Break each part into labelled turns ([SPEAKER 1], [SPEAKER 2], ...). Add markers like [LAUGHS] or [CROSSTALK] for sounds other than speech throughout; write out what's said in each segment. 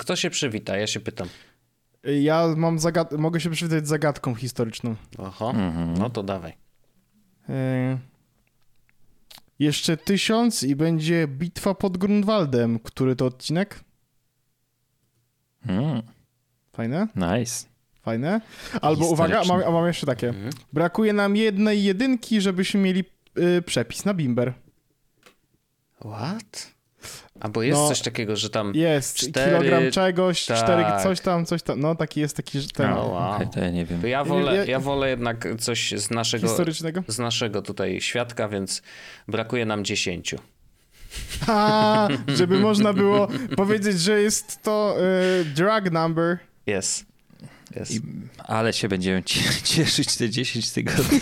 [SPEAKER 1] To kto się przywita? Ja się pytam.
[SPEAKER 2] Ja mam zagad- mogę się przywitać zagadką historyczną.
[SPEAKER 1] Oho,
[SPEAKER 3] Mhm.
[SPEAKER 1] no to dawaj.
[SPEAKER 2] E, jeszcze tysiąc i będzie bitwa pod Grunwaldem. Który to odcinek?
[SPEAKER 3] Mm,
[SPEAKER 2] Fajne?
[SPEAKER 3] nice.
[SPEAKER 2] Fajne? Albo uwaga, mam, mam jeszcze takie.
[SPEAKER 1] Mhm.
[SPEAKER 2] Brakuje nam jednej jedynki, żebyśmy mieli y, przepis na bimber.
[SPEAKER 1] What? Albo jest
[SPEAKER 2] No,
[SPEAKER 1] coś takiego, że tam...
[SPEAKER 2] Jest,
[SPEAKER 1] Cztery-
[SPEAKER 2] kilogram czegoś,
[SPEAKER 1] tak.
[SPEAKER 2] cztery coś tam, coś tam. No taki jest taki że ten,
[SPEAKER 1] No, wow.
[SPEAKER 3] Okej, to ja nie wiem.
[SPEAKER 1] To ja wolę,
[SPEAKER 2] Ja-
[SPEAKER 1] ja wolę jednak coś z naszego,
[SPEAKER 2] historycznego.
[SPEAKER 1] z naszego tutaj świadka, więc brakuje nam 10.
[SPEAKER 2] A, żeby można było [LAUGHS] powiedzieć, że jest to y, drug number.
[SPEAKER 1] Jest. Jest.
[SPEAKER 3] I, ale się będziemy cie- [LAUGHS] cieszyć te 10 tygodni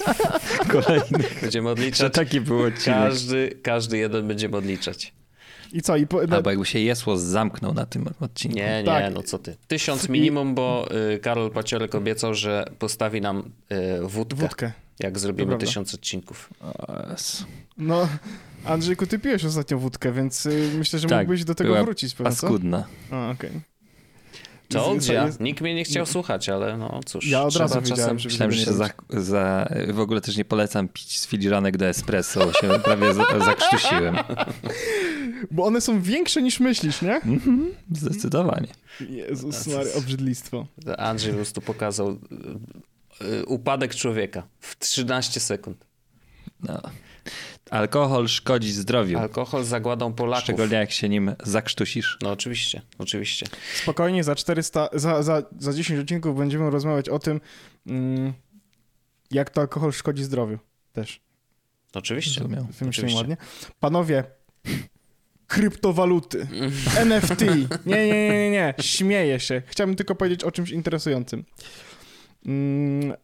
[SPEAKER 3] [LAUGHS] kolejnych,
[SPEAKER 1] Będziemy
[SPEAKER 3] że
[SPEAKER 1] odliczać.
[SPEAKER 3] taki był odcinek.
[SPEAKER 1] Każdy, każdy jeden będziemy odliczać.
[SPEAKER 2] I co? I po, na,
[SPEAKER 3] Albo jakby się Jesłos zamknął na tym odcinku.
[SPEAKER 1] Nie, nie,
[SPEAKER 2] Tak.
[SPEAKER 1] no co ty. Tysiąc minimum, bo y, Karol Paciorek obiecał, że postawi nam y, wódkę,
[SPEAKER 2] wódkę.
[SPEAKER 1] jak zrobimy tysiąc odcinków.
[SPEAKER 3] Jezu.
[SPEAKER 2] No, Andrzejku, ty piłeś ostatnio wódkę, więc y, myślę, że
[SPEAKER 3] Tak,
[SPEAKER 2] mógłbyś do tego
[SPEAKER 3] była
[SPEAKER 2] wrócić. Pewnie, co?
[SPEAKER 3] Paskudna.
[SPEAKER 2] A, okej.
[SPEAKER 1] To
[SPEAKER 2] Jest-
[SPEAKER 1] ja. Nikt mnie nie chciał słuchać, ale no cóż.
[SPEAKER 2] Ja od razu
[SPEAKER 1] czasem...
[SPEAKER 2] że
[SPEAKER 3] Myślałem, że
[SPEAKER 2] nie
[SPEAKER 3] się za, za... W ogóle też nie polecam pić z filiżanek do espresso, bo się prawie za, zakrztusiłem. [LAUGHS]
[SPEAKER 2] Bo one są większe niż myślisz, nie?
[SPEAKER 3] Mhm, zdecydowanie.
[SPEAKER 2] Jezus Mary, obrzydlistwo.
[SPEAKER 1] Andrzej po prostu pokazał y, y, upadek człowieka w 13 sekund.
[SPEAKER 3] No. Alkohol szkodzi zdrowiu,
[SPEAKER 1] Alkohol zagładą Polaków.
[SPEAKER 3] szczególnie jak się nim zakrztusisz.
[SPEAKER 1] No oczywiście, oczywiście.
[SPEAKER 2] Spokojnie, za 400, za, za, za 10 odcinków będziemy rozmawiać o tym, mm, jak to alkohol szkodzi zdrowiu. Też.
[SPEAKER 1] Oczywiście.
[SPEAKER 2] Wymyśliłem ładnie. Panowie, kryptowaluty, [LAUGHS] NFT. Nie, nie, nie, nie, nie. Śmieję się. Chciałbym tylko powiedzieć o czymś interesującym. Mm, e,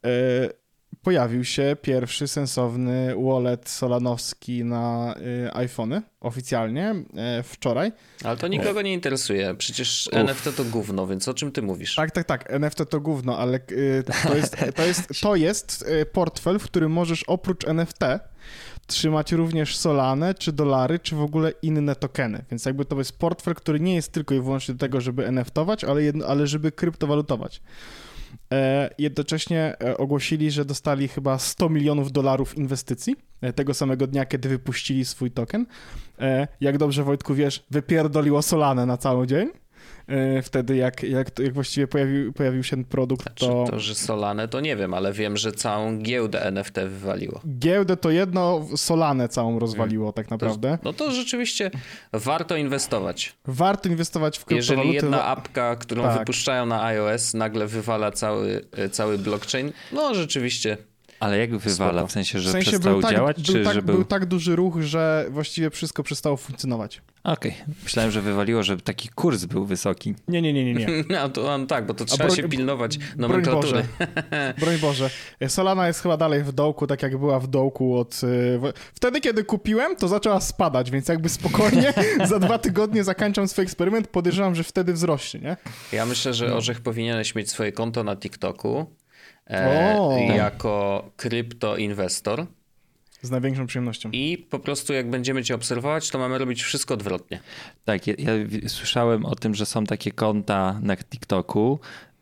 [SPEAKER 2] pojawił się pierwszy sensowny wallet solanowski na e, iPhony oficjalnie e, wczoraj.
[SPEAKER 1] Ale to nikogo nie interesuje. Przecież
[SPEAKER 3] Uff.
[SPEAKER 1] NFT to gówno, więc o czym ty mówisz?
[SPEAKER 2] Tak, tak, tak. NFT to gówno, ale to jest, to jest, to jest portfel, w którym możesz oprócz NFT trzymać również solane, czy dolary, czy w ogóle inne tokeny. Więc jakby to jest portfel, który nie jest tylko i wyłącznie do tego, żeby NFT-ować, ale, jedno, ale żeby kryptowalutować. E, jednocześnie e, ogłosili, że dostali chyba 100 milionów dolarów inwestycji e, tego samego dnia, kiedy wypuścili swój token. E, jak dobrze, Wojtku, wiesz, wypierdoliło Solane na cały dzień. E, wtedy, jak, jak, to- jak właściwie pojawił, pojawił się ten produkt,
[SPEAKER 1] Znaczy,
[SPEAKER 2] to...
[SPEAKER 1] to, że Solane, to nie wiem, ale wiem, że całą giełdę NFT wywaliło.
[SPEAKER 2] Giełdę to jedno, Solanę całą rozwaliło tak naprawdę.
[SPEAKER 1] No to rzeczywiście warto inwestować.
[SPEAKER 2] Warto inwestować w
[SPEAKER 1] Jeżeli
[SPEAKER 2] kryptowaluty.
[SPEAKER 1] jedna
[SPEAKER 2] no-
[SPEAKER 1] apka, którą
[SPEAKER 2] Tak.
[SPEAKER 1] wypuszczają na iOS, nagle wywala cały, cały blockchain, no rzeczywiście.
[SPEAKER 3] Ale jak wywala?
[SPEAKER 1] Spoko.
[SPEAKER 3] W sensie, że
[SPEAKER 2] w sensie
[SPEAKER 3] przestał
[SPEAKER 2] był tak,
[SPEAKER 3] działać,
[SPEAKER 2] był,
[SPEAKER 3] czy
[SPEAKER 2] tak,
[SPEAKER 3] że
[SPEAKER 2] był
[SPEAKER 3] był...
[SPEAKER 2] tak duży ruch, że właściwie wszystko przestało funkcjonować.
[SPEAKER 3] Okej, myślałem, że wywaliło, że taki kurs był wysoki.
[SPEAKER 2] Nie, nie, nie, nie, nie. [LAUGHS]
[SPEAKER 1] No, to, no tak, bo to trzeba
[SPEAKER 2] broń-
[SPEAKER 1] się pilnować
[SPEAKER 2] Broń
[SPEAKER 1] nomenklatury.
[SPEAKER 2] Boże. Broń Boże. Solana jest chyba dalej w dołku, tak jak była w dołku od... y, Wtedy, kiedy kupiłem, to zaczęła spadać, więc jakby spokojnie [LAUGHS] [LAUGHS] za dwa tygodnie zakończam swój eksperyment, podejrzewam, że wtedy wzrośnie, nie?
[SPEAKER 1] Ja myślę, że. Orzech powinieneś mieć swoje konto na TikToku
[SPEAKER 2] O!
[SPEAKER 1] jako kryptoinwestor
[SPEAKER 2] Z największą przyjemnością.
[SPEAKER 1] i po prostu jak będziemy cię obserwować, to mamy robić wszystko odwrotnie.
[SPEAKER 3] Tak, ja, ja słyszałem o tym, że są takie konta na TikToku,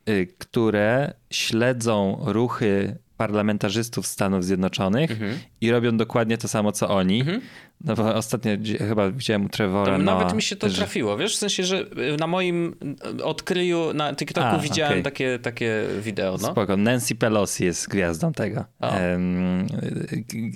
[SPEAKER 3] y, które śledzą ruchy parlamentarzystów Stanów Zjednoczonych
[SPEAKER 1] Mhm.
[SPEAKER 3] i robią dokładnie to samo, co oni. No bo ostatnio chyba widziałem u Trevora
[SPEAKER 1] To
[SPEAKER 3] Noah,
[SPEAKER 1] nawet mi się to
[SPEAKER 3] że-
[SPEAKER 1] trafiło, wiesz, w sensie, że y, na moim odkryju na TikToku
[SPEAKER 3] A,
[SPEAKER 1] widziałem
[SPEAKER 3] okej.
[SPEAKER 1] takie, takie wideo, no.
[SPEAKER 3] Spoko. Nancy Pelosi jest gwiazdą tego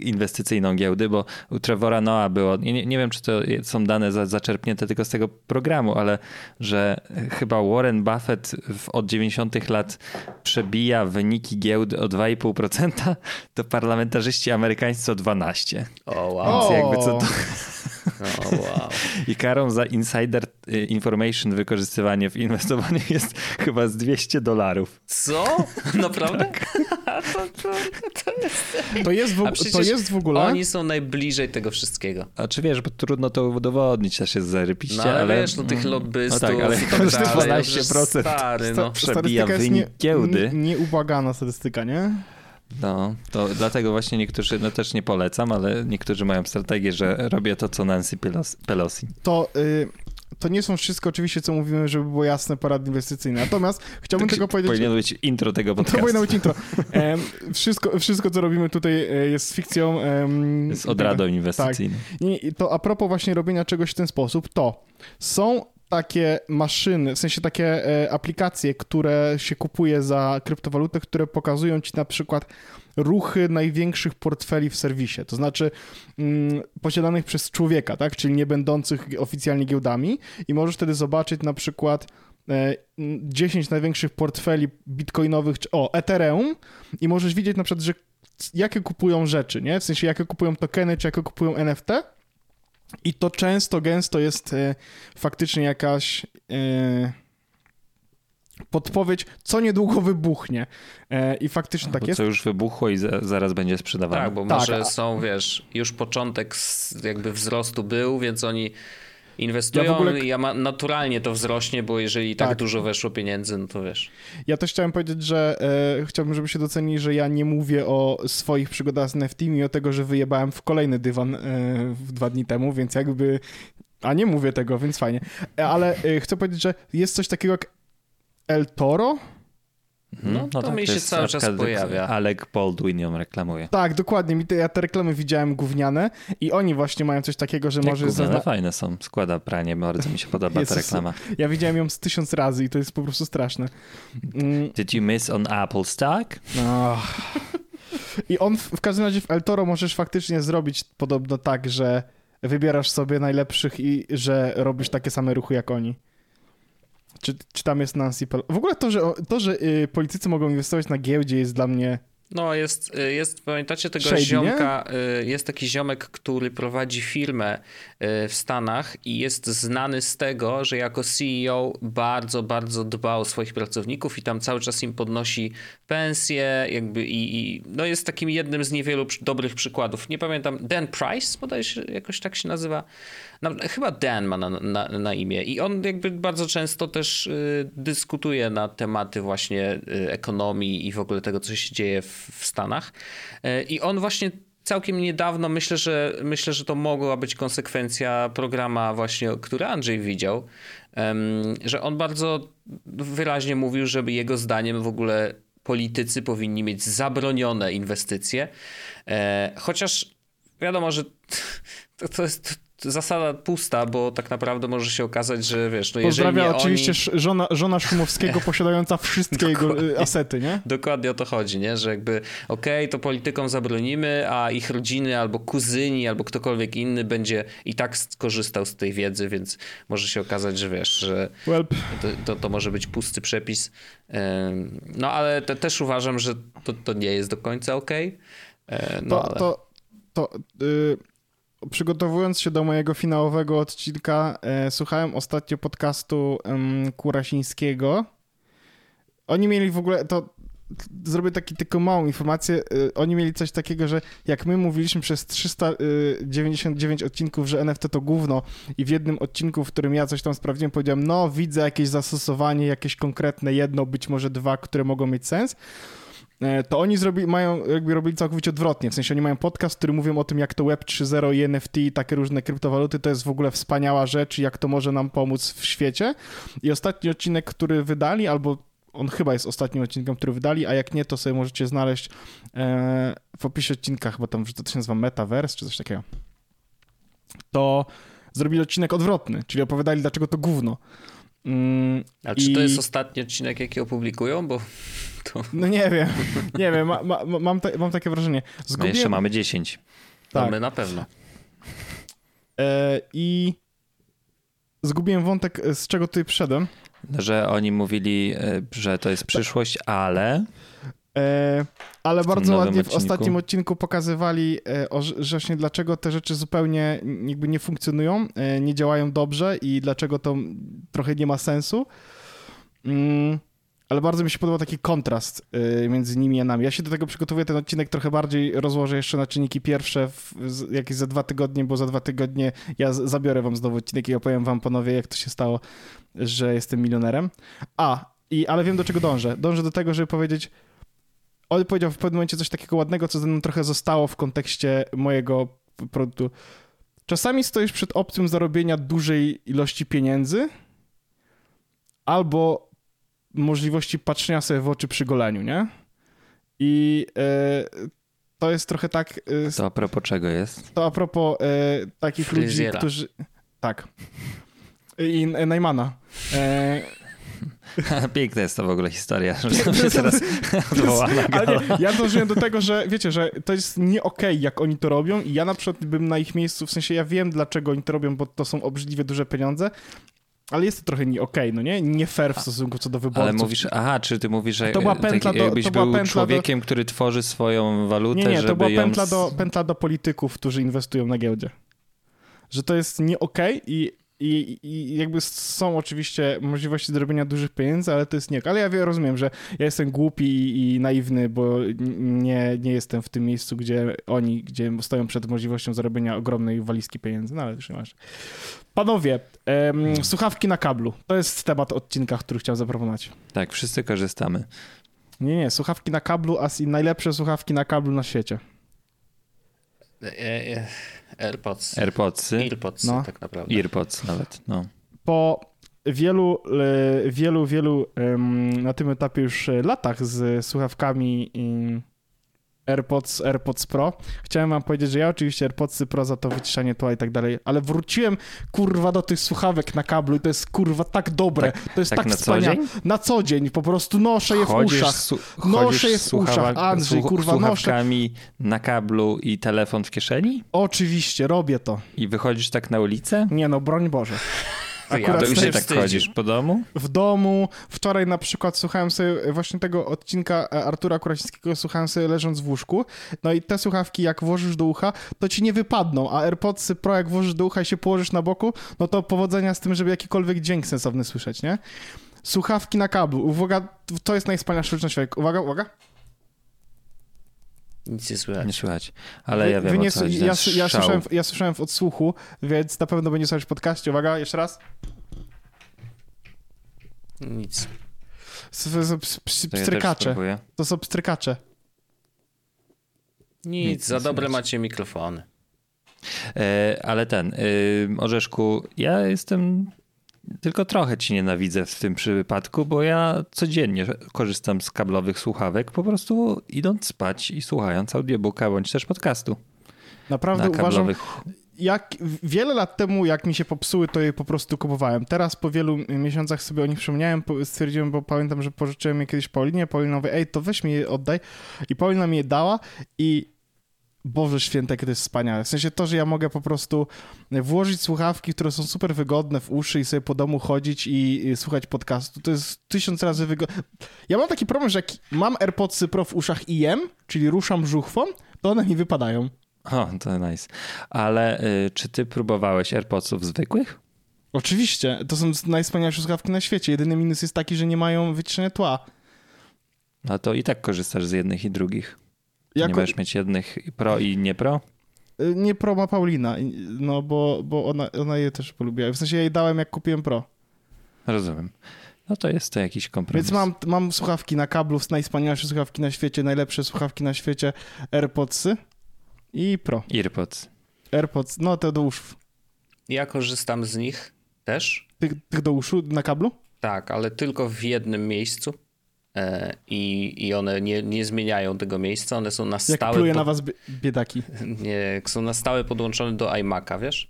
[SPEAKER 3] inwestycyjną giełdy, bo u Trevora Noah było, nie, nie- wiem czy to są dane za, zaczerpnięte tylko z tego programu, ale że chyba Warren Buffett w, od 90 lat przebija wyniki giełdy o 2,5%, to parlamentarzyści amerykańscy o 12%.
[SPEAKER 1] O, wow.
[SPEAKER 2] O!
[SPEAKER 3] Więc jakby co to... [LAUGHS]
[SPEAKER 1] O, wow.
[SPEAKER 3] I karą za insider y, information wykorzystywanie w inwestowaniu jest [LAUGHS] chyba z 200 dolarów.
[SPEAKER 1] Co? [LAUGHS] Naprawdę?
[SPEAKER 3] Tak.
[SPEAKER 1] to, to, to jest...
[SPEAKER 2] To jest w, to jest w ogóle...
[SPEAKER 1] Oni są najbliżej tego wszystkiego.
[SPEAKER 3] A czy wiesz, bo trudno to udowodnić, też jest zarypiście,
[SPEAKER 1] No ale,
[SPEAKER 3] ale...
[SPEAKER 1] wiesz, no tych lobbystów
[SPEAKER 3] No tak, ale
[SPEAKER 1] tak
[SPEAKER 3] każdy
[SPEAKER 1] dalej,
[SPEAKER 3] 12%
[SPEAKER 1] Stary, no.
[SPEAKER 3] Przebija wynik giełdy.
[SPEAKER 2] n- Nieubłagana statystyka, nie?
[SPEAKER 3] No, to dlatego właśnie niektórzy, no też nie polecam, ale niektórzy mają strategię, że robię to, co Nancy Pelos- Pelosi.
[SPEAKER 2] To, y, to nie są wszystko oczywiście, co mówimy, żeby było jasne, porady inwestycyjne. Natomiast chciałbym tylko powiedzieć...
[SPEAKER 3] Powinien być intro tego
[SPEAKER 2] To
[SPEAKER 3] podcastu.
[SPEAKER 2] powinno być intro. Wszystko, wszystko, co robimy tutaj e, jest fikcją. em,
[SPEAKER 3] Jest odradą
[SPEAKER 2] Tak.
[SPEAKER 3] inwestycyjną.
[SPEAKER 2] I to a propos właśnie robienia czegoś w ten sposób, to są takie maszyny, w sensie takie e, aplikacje, które się kupuje za kryptowalutę, które pokazują ci na przykład ruchy największych portfeli w serwisie, to znaczy mm, posiadanych przez człowieka, tak, czyli nie będących oficjalnie giełdami i możesz wtedy zobaczyć na przykład e, mm, 10 największych portfeli bitcoinowych, czy- o, Ethereum i możesz widzieć na przykład, że jakie kupują rzeczy, nie? W sensie jakie kupują tokeny, czy jakie kupują NFT. I to często, gęsto jest e, faktycznie jakaś e, podpowiedź, co niedługo wybuchnie. E, I faktycznie tak
[SPEAKER 3] Bo
[SPEAKER 2] jest.
[SPEAKER 3] co już wybuchło i za, zaraz będzie sprzedawane.
[SPEAKER 1] Tak, bo
[SPEAKER 2] Tak,
[SPEAKER 1] może
[SPEAKER 2] a-
[SPEAKER 1] są, wiesz, już początek jakby wzrostu był, więc oni inwestują
[SPEAKER 2] Ja ogóle-
[SPEAKER 1] i ja ma, naturalnie to wzrośnie, bo jeżeli tak,
[SPEAKER 2] Tak.
[SPEAKER 1] dużo weszło pieniędzy, no to wiesz.
[SPEAKER 2] Ja też chciałem powiedzieć, że e, chciałbym, żebyście docenili, że ja nie mówię o swoich przygodach z NFT, mimo tego, że wyjebałem w kolejny dywan e, w dwa dni temu, więc jakby... A nie mówię tego, więc fajnie. E, Ale e, chcę powiedzieć, że jest coś takiego jak El Toro,
[SPEAKER 3] Mhm.
[SPEAKER 1] No, to mi się cały czas pojawia.
[SPEAKER 3] Alec Baldwin ją reklamuje.
[SPEAKER 2] Tak, dokładnie. Mi te, ja te reklamy widziałem gówniane i oni właśnie mają coś takiego, że
[SPEAKER 3] Jak
[SPEAKER 2] może...
[SPEAKER 3] gówniane,
[SPEAKER 2] zazna-
[SPEAKER 3] fajne są. Składa pranie, bardzo mi się podoba ta [LAUGHS] reklama.
[SPEAKER 2] Ja widziałem ją z tysiąc razy i to jest po prostu straszne. Mm,
[SPEAKER 3] Did you miss on Apple Stock?
[SPEAKER 2] ach. I on w, w każdym razie w El Toro możesz faktycznie zrobić podobno tak, że wybierasz sobie najlepszych i że robisz takie same ruchy jak oni. Czy, czy tam jest Nancy Pelosi? W ogóle to, że, to, że y, politycy mogą inwestować na giełdzie jest dla mnie...
[SPEAKER 1] No jest, y, jest pamiętacie tego
[SPEAKER 2] Shady,
[SPEAKER 1] ziomka, y, jest taki ziomek, który prowadzi firmę y, w Stanach i jest znany z tego, że jako CEO bardzo, bardzo dba o swoich pracowników i tam cały czas im podnosi pensje jakby i, i no jest takim jednym z niewielu dobrych przykładów. Nie pamiętam, Dan Price bodajże jakoś tak się nazywa. No, chyba Dan ma na, na, na imię i on jakby bardzo często też y, dyskutuje na tematy właśnie y, ekonomii i w ogóle tego, co się dzieje w, w Stanach. Y, I on właśnie całkiem niedawno, myślę, że myślę, że to mogła być konsekwencja programa właśnie, który Andrzej widział, że on bardzo wyraźnie mówił, żeby jego zdaniem w ogóle politycy powinni mieć zabronione inwestycje, e, chociaż wiadomo, że [LAUGHS] to, to jest zasada pusta, bo tak naprawdę może się okazać, że wiesz, no jeżeli
[SPEAKER 2] Pozdrawia oczywiście
[SPEAKER 1] oni...
[SPEAKER 2] żona, żona Szumowskiego posiadająca wszystkie jego y, asety, nie?
[SPEAKER 1] Dokładnie o to chodzi, nie? że jakby okej, to politykom zabronimy, a ich rodziny albo kuzyni, albo ktokolwiek inny będzie i tak skorzystał z tej wiedzy, więc może się okazać, że wiesz, że to, to, to może być pusty przepis. No ale te, też uważam, że to, to nie jest do końca okej. E, No,
[SPEAKER 2] to,
[SPEAKER 1] ale...
[SPEAKER 2] to, to y, przygotowując się do mojego finałowego odcinka, e, słuchałem ostatnio podcastu em, Kurasińskiego. Oni mieli w ogóle, to zrobię taki tylko małą informację, y, oni mieli coś takiego, że jak my mówiliśmy przez 399 odcinków, że NFT to gówno i w jednym odcinku, w którym ja coś tam sprawdziłem, powiedziałem, no widzę jakieś zastosowanie, jakieś konkretne jedno, być może dwa, które mogą mieć sens, E, to oni zrobi, mają, jakby robili całkowicie odwrotnie. W sensie oni mają podcast, który mówią o tym, jak to Web 3.0 i NFT i takie różne kryptowaluty to jest w ogóle wspaniała rzecz i jak to może nam pomóc w świecie. I ostatni odcinek, który wydali, albo on chyba jest ostatnim odcinkiem, który wydali, a jak nie, to sobie możecie znaleźć e, w opisie odcinka, chyba tam, że to się nazywa Metaverse, czy coś takiego. To zrobili odcinek odwrotny, czyli opowiadali, dlaczego to gówno. Mm,
[SPEAKER 1] A czy to
[SPEAKER 2] i-
[SPEAKER 1] jest ostatni odcinek, jaki opublikują? Bo to...
[SPEAKER 2] No nie wiem, nie wiem, ma, ma, ma- mam, mam takie wrażenie. Zgubiłem,
[SPEAKER 3] jeszcze mamy 10.
[SPEAKER 1] No
[SPEAKER 2] Tak.
[SPEAKER 1] my na pewno.
[SPEAKER 2] E, I zgubiłem wątek, e, z czego tutaj przyszedłem.
[SPEAKER 3] Że oni mówili, e, że to jest przyszłość, ale
[SPEAKER 2] ale
[SPEAKER 3] tym
[SPEAKER 2] bardzo ładnie w
[SPEAKER 3] odcinku.
[SPEAKER 2] ostatnim odcinku pokazywali, e, o, że właśnie dlaczego te rzeczy zupełnie jakby nie funkcjonują, e, nie działają dobrze i dlaczego to trochę nie ma sensu. Mm, ale bardzo mi się podobał taki kontrast e, między nimi a nami. Ja się do tego przygotowuję, ten odcinek trochę bardziej rozłożę jeszcze na czynniki pierwsze, w, jakieś za dwa tygodnie, bo za dwa tygodnie ja zabiorę wam znowu odcinek i opowiem wam panowie, jak to się stało, że jestem milionerem. A, i, ale wiem do czego dążę. Dążę do tego, żeby powiedzieć, on powiedział w pewnym momencie coś takiego ładnego, co ze mną trochę zostało w kontekście mojego produktu. czasami stoisz przed opcją zarobienia dużej ilości pieniędzy albo możliwości patrzenia sobie w oczy przy goleniu, nie? I e, to jest trochę tak... E,
[SPEAKER 3] To a propos czego jest?
[SPEAKER 2] to a propos e, takich ludzi, którzy... Tak. I Najmana. [LAUGHS]
[SPEAKER 3] Piękna jest to w ogóle historia, że się teraz odwołana [LAUGHS]
[SPEAKER 2] ale nie, ja dążyłem do tego, że wiecie, że to jest nie okej, jak oni to robią i ja na przykład bym na ich miejscu, w sensie ja wiem, dlaczego oni to robią, bo to są obrzydliwie duże pieniądze, ale jest to trochę nie okej, no nie? Nie fair w stosunku co do wyborców.
[SPEAKER 3] Ale mówisz, aha, czy ty mówisz, że
[SPEAKER 2] To była
[SPEAKER 3] e, tak
[SPEAKER 2] pętla do-
[SPEAKER 3] jakbyś
[SPEAKER 2] to była
[SPEAKER 3] był
[SPEAKER 2] pętla do-
[SPEAKER 3] człowiekiem, który tworzy swoją walutę,
[SPEAKER 2] Nie, nie, to była
[SPEAKER 3] ją...
[SPEAKER 2] pętla
[SPEAKER 3] s-
[SPEAKER 2] do, pętla do polityków, którzy inwestują na giełdzie. Że to jest nie okej i, i, i jakby są oczywiście możliwości zrobienia dużych pieniędzy, ale to jest nie. Ale ja wie- rozumiem, że ja jestem głupi i, i naiwny, bo nie, nie jestem w tym miejscu, gdzie oni, gdzie stoją przed możliwością zarobienia ogromnej walizki pieniędzy, no ale już nie masz. Panowie, em, słuchawki na kablu. To jest temat odcinka, który chciałem zaproponować.
[SPEAKER 3] Tak, wszyscy korzystamy.
[SPEAKER 2] Nie, nie, słuchawki na kablu, a najlepsze słuchawki na kablu na świecie.
[SPEAKER 1] E, e, AirPods.
[SPEAKER 3] AirPodsy,
[SPEAKER 1] AirPods
[SPEAKER 2] No.
[SPEAKER 1] tak naprawdę.
[SPEAKER 3] Earpods nawet, no.
[SPEAKER 2] po wielu, e, wielu, wielu na tym etapie już e, latach z słuchawkami AirPods, AirPods Pro. Chciałem wam powiedzieć, że ja oczywiście AirPodsy Pro za to wyciszanie tła i tak dalej, ale wróciłem kurwa do tych słuchawek na kablu i to jest kurwa tak dobre, to jest
[SPEAKER 3] tak
[SPEAKER 2] tak,
[SPEAKER 3] na co
[SPEAKER 2] wspaniałe.
[SPEAKER 3] dzień?
[SPEAKER 2] Na co dzień, po prostu noszę je w
[SPEAKER 3] Chodzisz
[SPEAKER 2] uszach.
[SPEAKER 3] su-
[SPEAKER 2] Noszę je w uszach, Andrzej, kurwa, noszę.
[SPEAKER 3] na kablu i telefon w kieszeni?
[SPEAKER 2] Oczywiście, robię to.
[SPEAKER 3] I wychodzisz tak na ulicę?
[SPEAKER 2] Nie no, broń Boże. Akurat
[SPEAKER 3] To już
[SPEAKER 1] się
[SPEAKER 3] tak chodzisz po domu?
[SPEAKER 2] w domu. Wczoraj na przykład słuchałem sobie właśnie tego odcinka e, Artura Kurasińskiego, słuchałem sobie leżąc w łóżku. No i te słuchawki jak włożysz do ucha, to ci nie wypadną, a AirPodsy Pro jak włożysz do ucha i się położysz na boku, no to powodzenia z tym, żeby jakikolwiek dźwięk sensowny słyszeć, nie? Słuchawki na kablu. Uwaga, to jest najwspanialsza rzecz na świecie. Uwaga, uwaga.
[SPEAKER 1] Nic nie słychać.
[SPEAKER 3] Nie słychać. Ale ja
[SPEAKER 2] Wy-
[SPEAKER 3] wiem
[SPEAKER 2] wy nie
[SPEAKER 3] o co chodzi.
[SPEAKER 2] ja, ja,
[SPEAKER 3] szał.
[SPEAKER 2] słyszałem, w- ja słyszałem w odsłuchu, więc na pewno będzie słyszeć w podcaście. Uwaga, jeszcze raz.
[SPEAKER 1] Nic.
[SPEAKER 3] To ja
[SPEAKER 2] Pstrykacze. To są pstrykacze.
[SPEAKER 1] Nic, za dobre
[SPEAKER 3] słychać.
[SPEAKER 1] macie mikrofony.
[SPEAKER 3] E, ale ten, y, Orzeszku, ja jestem, tylko trochę ci nienawidzę w tym przypadku, bo ja codziennie korzystam z kablowych słuchawek, po prostu idąc spać i słuchając audiobooka bądź też podcastu
[SPEAKER 2] Naprawdę
[SPEAKER 3] na
[SPEAKER 2] uważam,
[SPEAKER 3] kablowych.
[SPEAKER 2] jak wiele lat temu, jak mi się popsuły, to je po prostu kupowałem. Teraz po wielu miesiącach sobie o nich przypomniałem, po- stwierdziłem, bo pamiętam, że pożyczyłem je kiedyś Paulinie. Paulina mówi, ej, to weź mi je oddaj. I Paulina mi je dała i Boże święte, to jest wspaniałe. W sensie to, że ja mogę po prostu włożyć słuchawki, które są super wygodne w uszy i sobie po domu chodzić i, słuchać podcastu. To jest tysiąc razy wygodne. Ja mam taki problem, że jak mam AirPodsy Pro w uszach i jem, czyli ruszam żuchwą, to one mi wypadają.
[SPEAKER 3] O, to nice. Ale y, czy ty próbowałeś AirPodsów zwykłych?
[SPEAKER 2] Oczywiście, to są najwspanialsze słuchawki na świecie. Jedyny minus jest taki, że nie mają wyciszenia tła.
[SPEAKER 3] No to i tak korzystasz z jednych i drugich. Nie
[SPEAKER 2] Jako,
[SPEAKER 3] będziesz mieć jednych pro i nie pro?
[SPEAKER 2] y, nie Pro ma Paulina, no bo, bo ona, ona je też polubiła. W sensie ja jej dałem, jak kupiłem Pro.
[SPEAKER 3] Rozumiem. No to jest to jakiś kompromis.
[SPEAKER 2] Więc mam, mam słuchawki na kablu, najwspanialsze słuchawki na świecie, najlepsze słuchawki na świecie, AirPodsy i Pro.
[SPEAKER 3] AirPods.
[SPEAKER 2] AirPods, no te do uszu.
[SPEAKER 1] Ja korzystam z nich też.
[SPEAKER 2] Tych, tych do uszu na kablu?
[SPEAKER 1] Tak, ale tylko w jednym miejscu. E, I, I one nie, nie zmieniają tego miejsca, one są na
[SPEAKER 2] Jak
[SPEAKER 1] stałe.
[SPEAKER 2] pluje
[SPEAKER 1] po-
[SPEAKER 2] na was bie- biedaki. [LAUGHS]
[SPEAKER 1] nie, są na stałe podłączone do iMac'a, wiesz?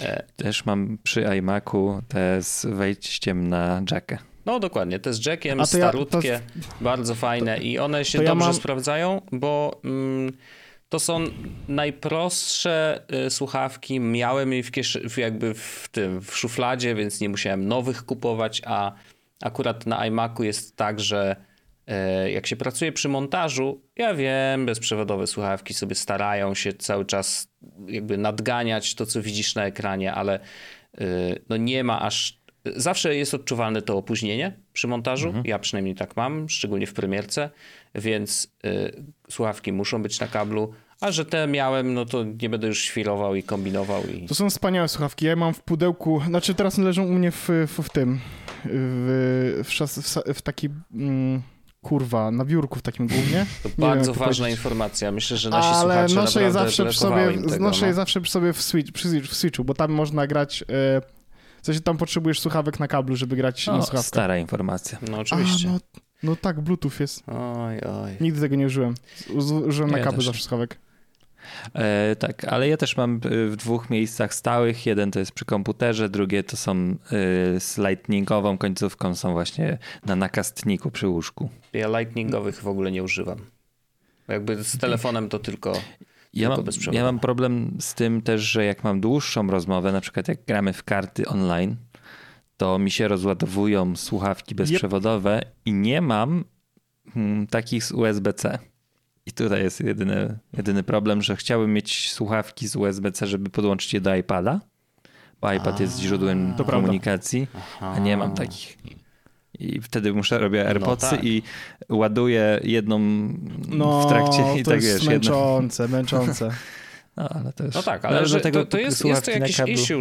[SPEAKER 1] E,
[SPEAKER 3] Też mam przy iMacu te z wejściem na jackę.
[SPEAKER 1] No dokładnie, te z jackiem,
[SPEAKER 2] to ja-
[SPEAKER 1] starutkie, bardzo fajne i one się
[SPEAKER 2] to ja
[SPEAKER 1] dobrze
[SPEAKER 2] mam-
[SPEAKER 1] sprawdzają, bo mm, to są najprostsze y, słuchawki. Miałem je w kieszy- w jakby w tym, w szufladzie, więc nie musiałem nowych kupować, a akurat na iMacu jest tak, że e, jak się pracuje przy montażu, ja wiem, bezprzewodowe słuchawki sobie starają się cały czas jakby nadganiać to, co widzisz na ekranie, ale y, no nie ma aż. Zawsze jest odczuwalne to opóźnienie przy montażu. Ja przynajmniej tak mam, szczególnie w premierce, więc y, słuchawki muszą być na kablu. A że te miałem, no to nie będę już świrował i kombinował. I...
[SPEAKER 2] To są wspaniałe słuchawki. Ja je mam w pudełku, znaczy teraz leżą u mnie w, w, w tym, w, w, szas- w, w taki mm, kurwa, na biurku w takim głównie.
[SPEAKER 1] To
[SPEAKER 2] Nie
[SPEAKER 1] bardzo
[SPEAKER 2] wiem,
[SPEAKER 1] ważna
[SPEAKER 2] powiedzieć.
[SPEAKER 1] informacja. Myślę, że nasi
[SPEAKER 2] Ale noszę je zawsze przy sobie,
[SPEAKER 1] tego,
[SPEAKER 2] noszę
[SPEAKER 1] no.
[SPEAKER 2] je zawsze przy sobie w, switch, przy, w Switchu, bo tam można grać, e, w sensie tam potrzebujesz słuchawek na kablu, żeby grać na
[SPEAKER 3] O,
[SPEAKER 2] słuchawkach.
[SPEAKER 3] stara informacja.
[SPEAKER 1] No
[SPEAKER 2] A,
[SPEAKER 1] oczywiście.
[SPEAKER 2] no, no tak, Bluetooth jest.
[SPEAKER 1] Oj, oj.
[SPEAKER 2] Nigdy tego nie użyłem. Użyłem na kabel zawsze słuchawek.
[SPEAKER 3] E, tak, ale ja też mam y, w dwóch miejscach stałych. Jeden to jest przy komputerze, drugie to są y, z lightningową końcówką, są właśnie na nakastniku przy łóżku.
[SPEAKER 1] Ja lightningowych w ogóle nie używam. Jakby z telefonem to tylko...
[SPEAKER 3] Ja mam, ja mam problem z tym też, że jak mam dłuższą rozmowę, na przykład jak gramy w karty online, to mi się rozładowują słuchawki bezprzewodowe i nie mam mm, takich z USB-C. I tutaj jest jedyny, jedyny problem, że chciałbym mieć słuchawki z USB-C, żeby podłączyć je do iPada, bo iPad jest źródłem komunikacji, a nie mam takich. I wtedy muszę robię AirPodsy
[SPEAKER 1] tak.
[SPEAKER 3] i ładuję jedną
[SPEAKER 2] No,
[SPEAKER 3] w trakcie i
[SPEAKER 2] to
[SPEAKER 3] tak
[SPEAKER 2] jest
[SPEAKER 3] wiesz, jedno,
[SPEAKER 2] męczące, męczące. [LAUGHS]
[SPEAKER 3] no, ale to już,
[SPEAKER 1] No tak, ale że
[SPEAKER 3] dlatego
[SPEAKER 1] to, to jest, jest to jakiś
[SPEAKER 3] kablu.
[SPEAKER 1] issue,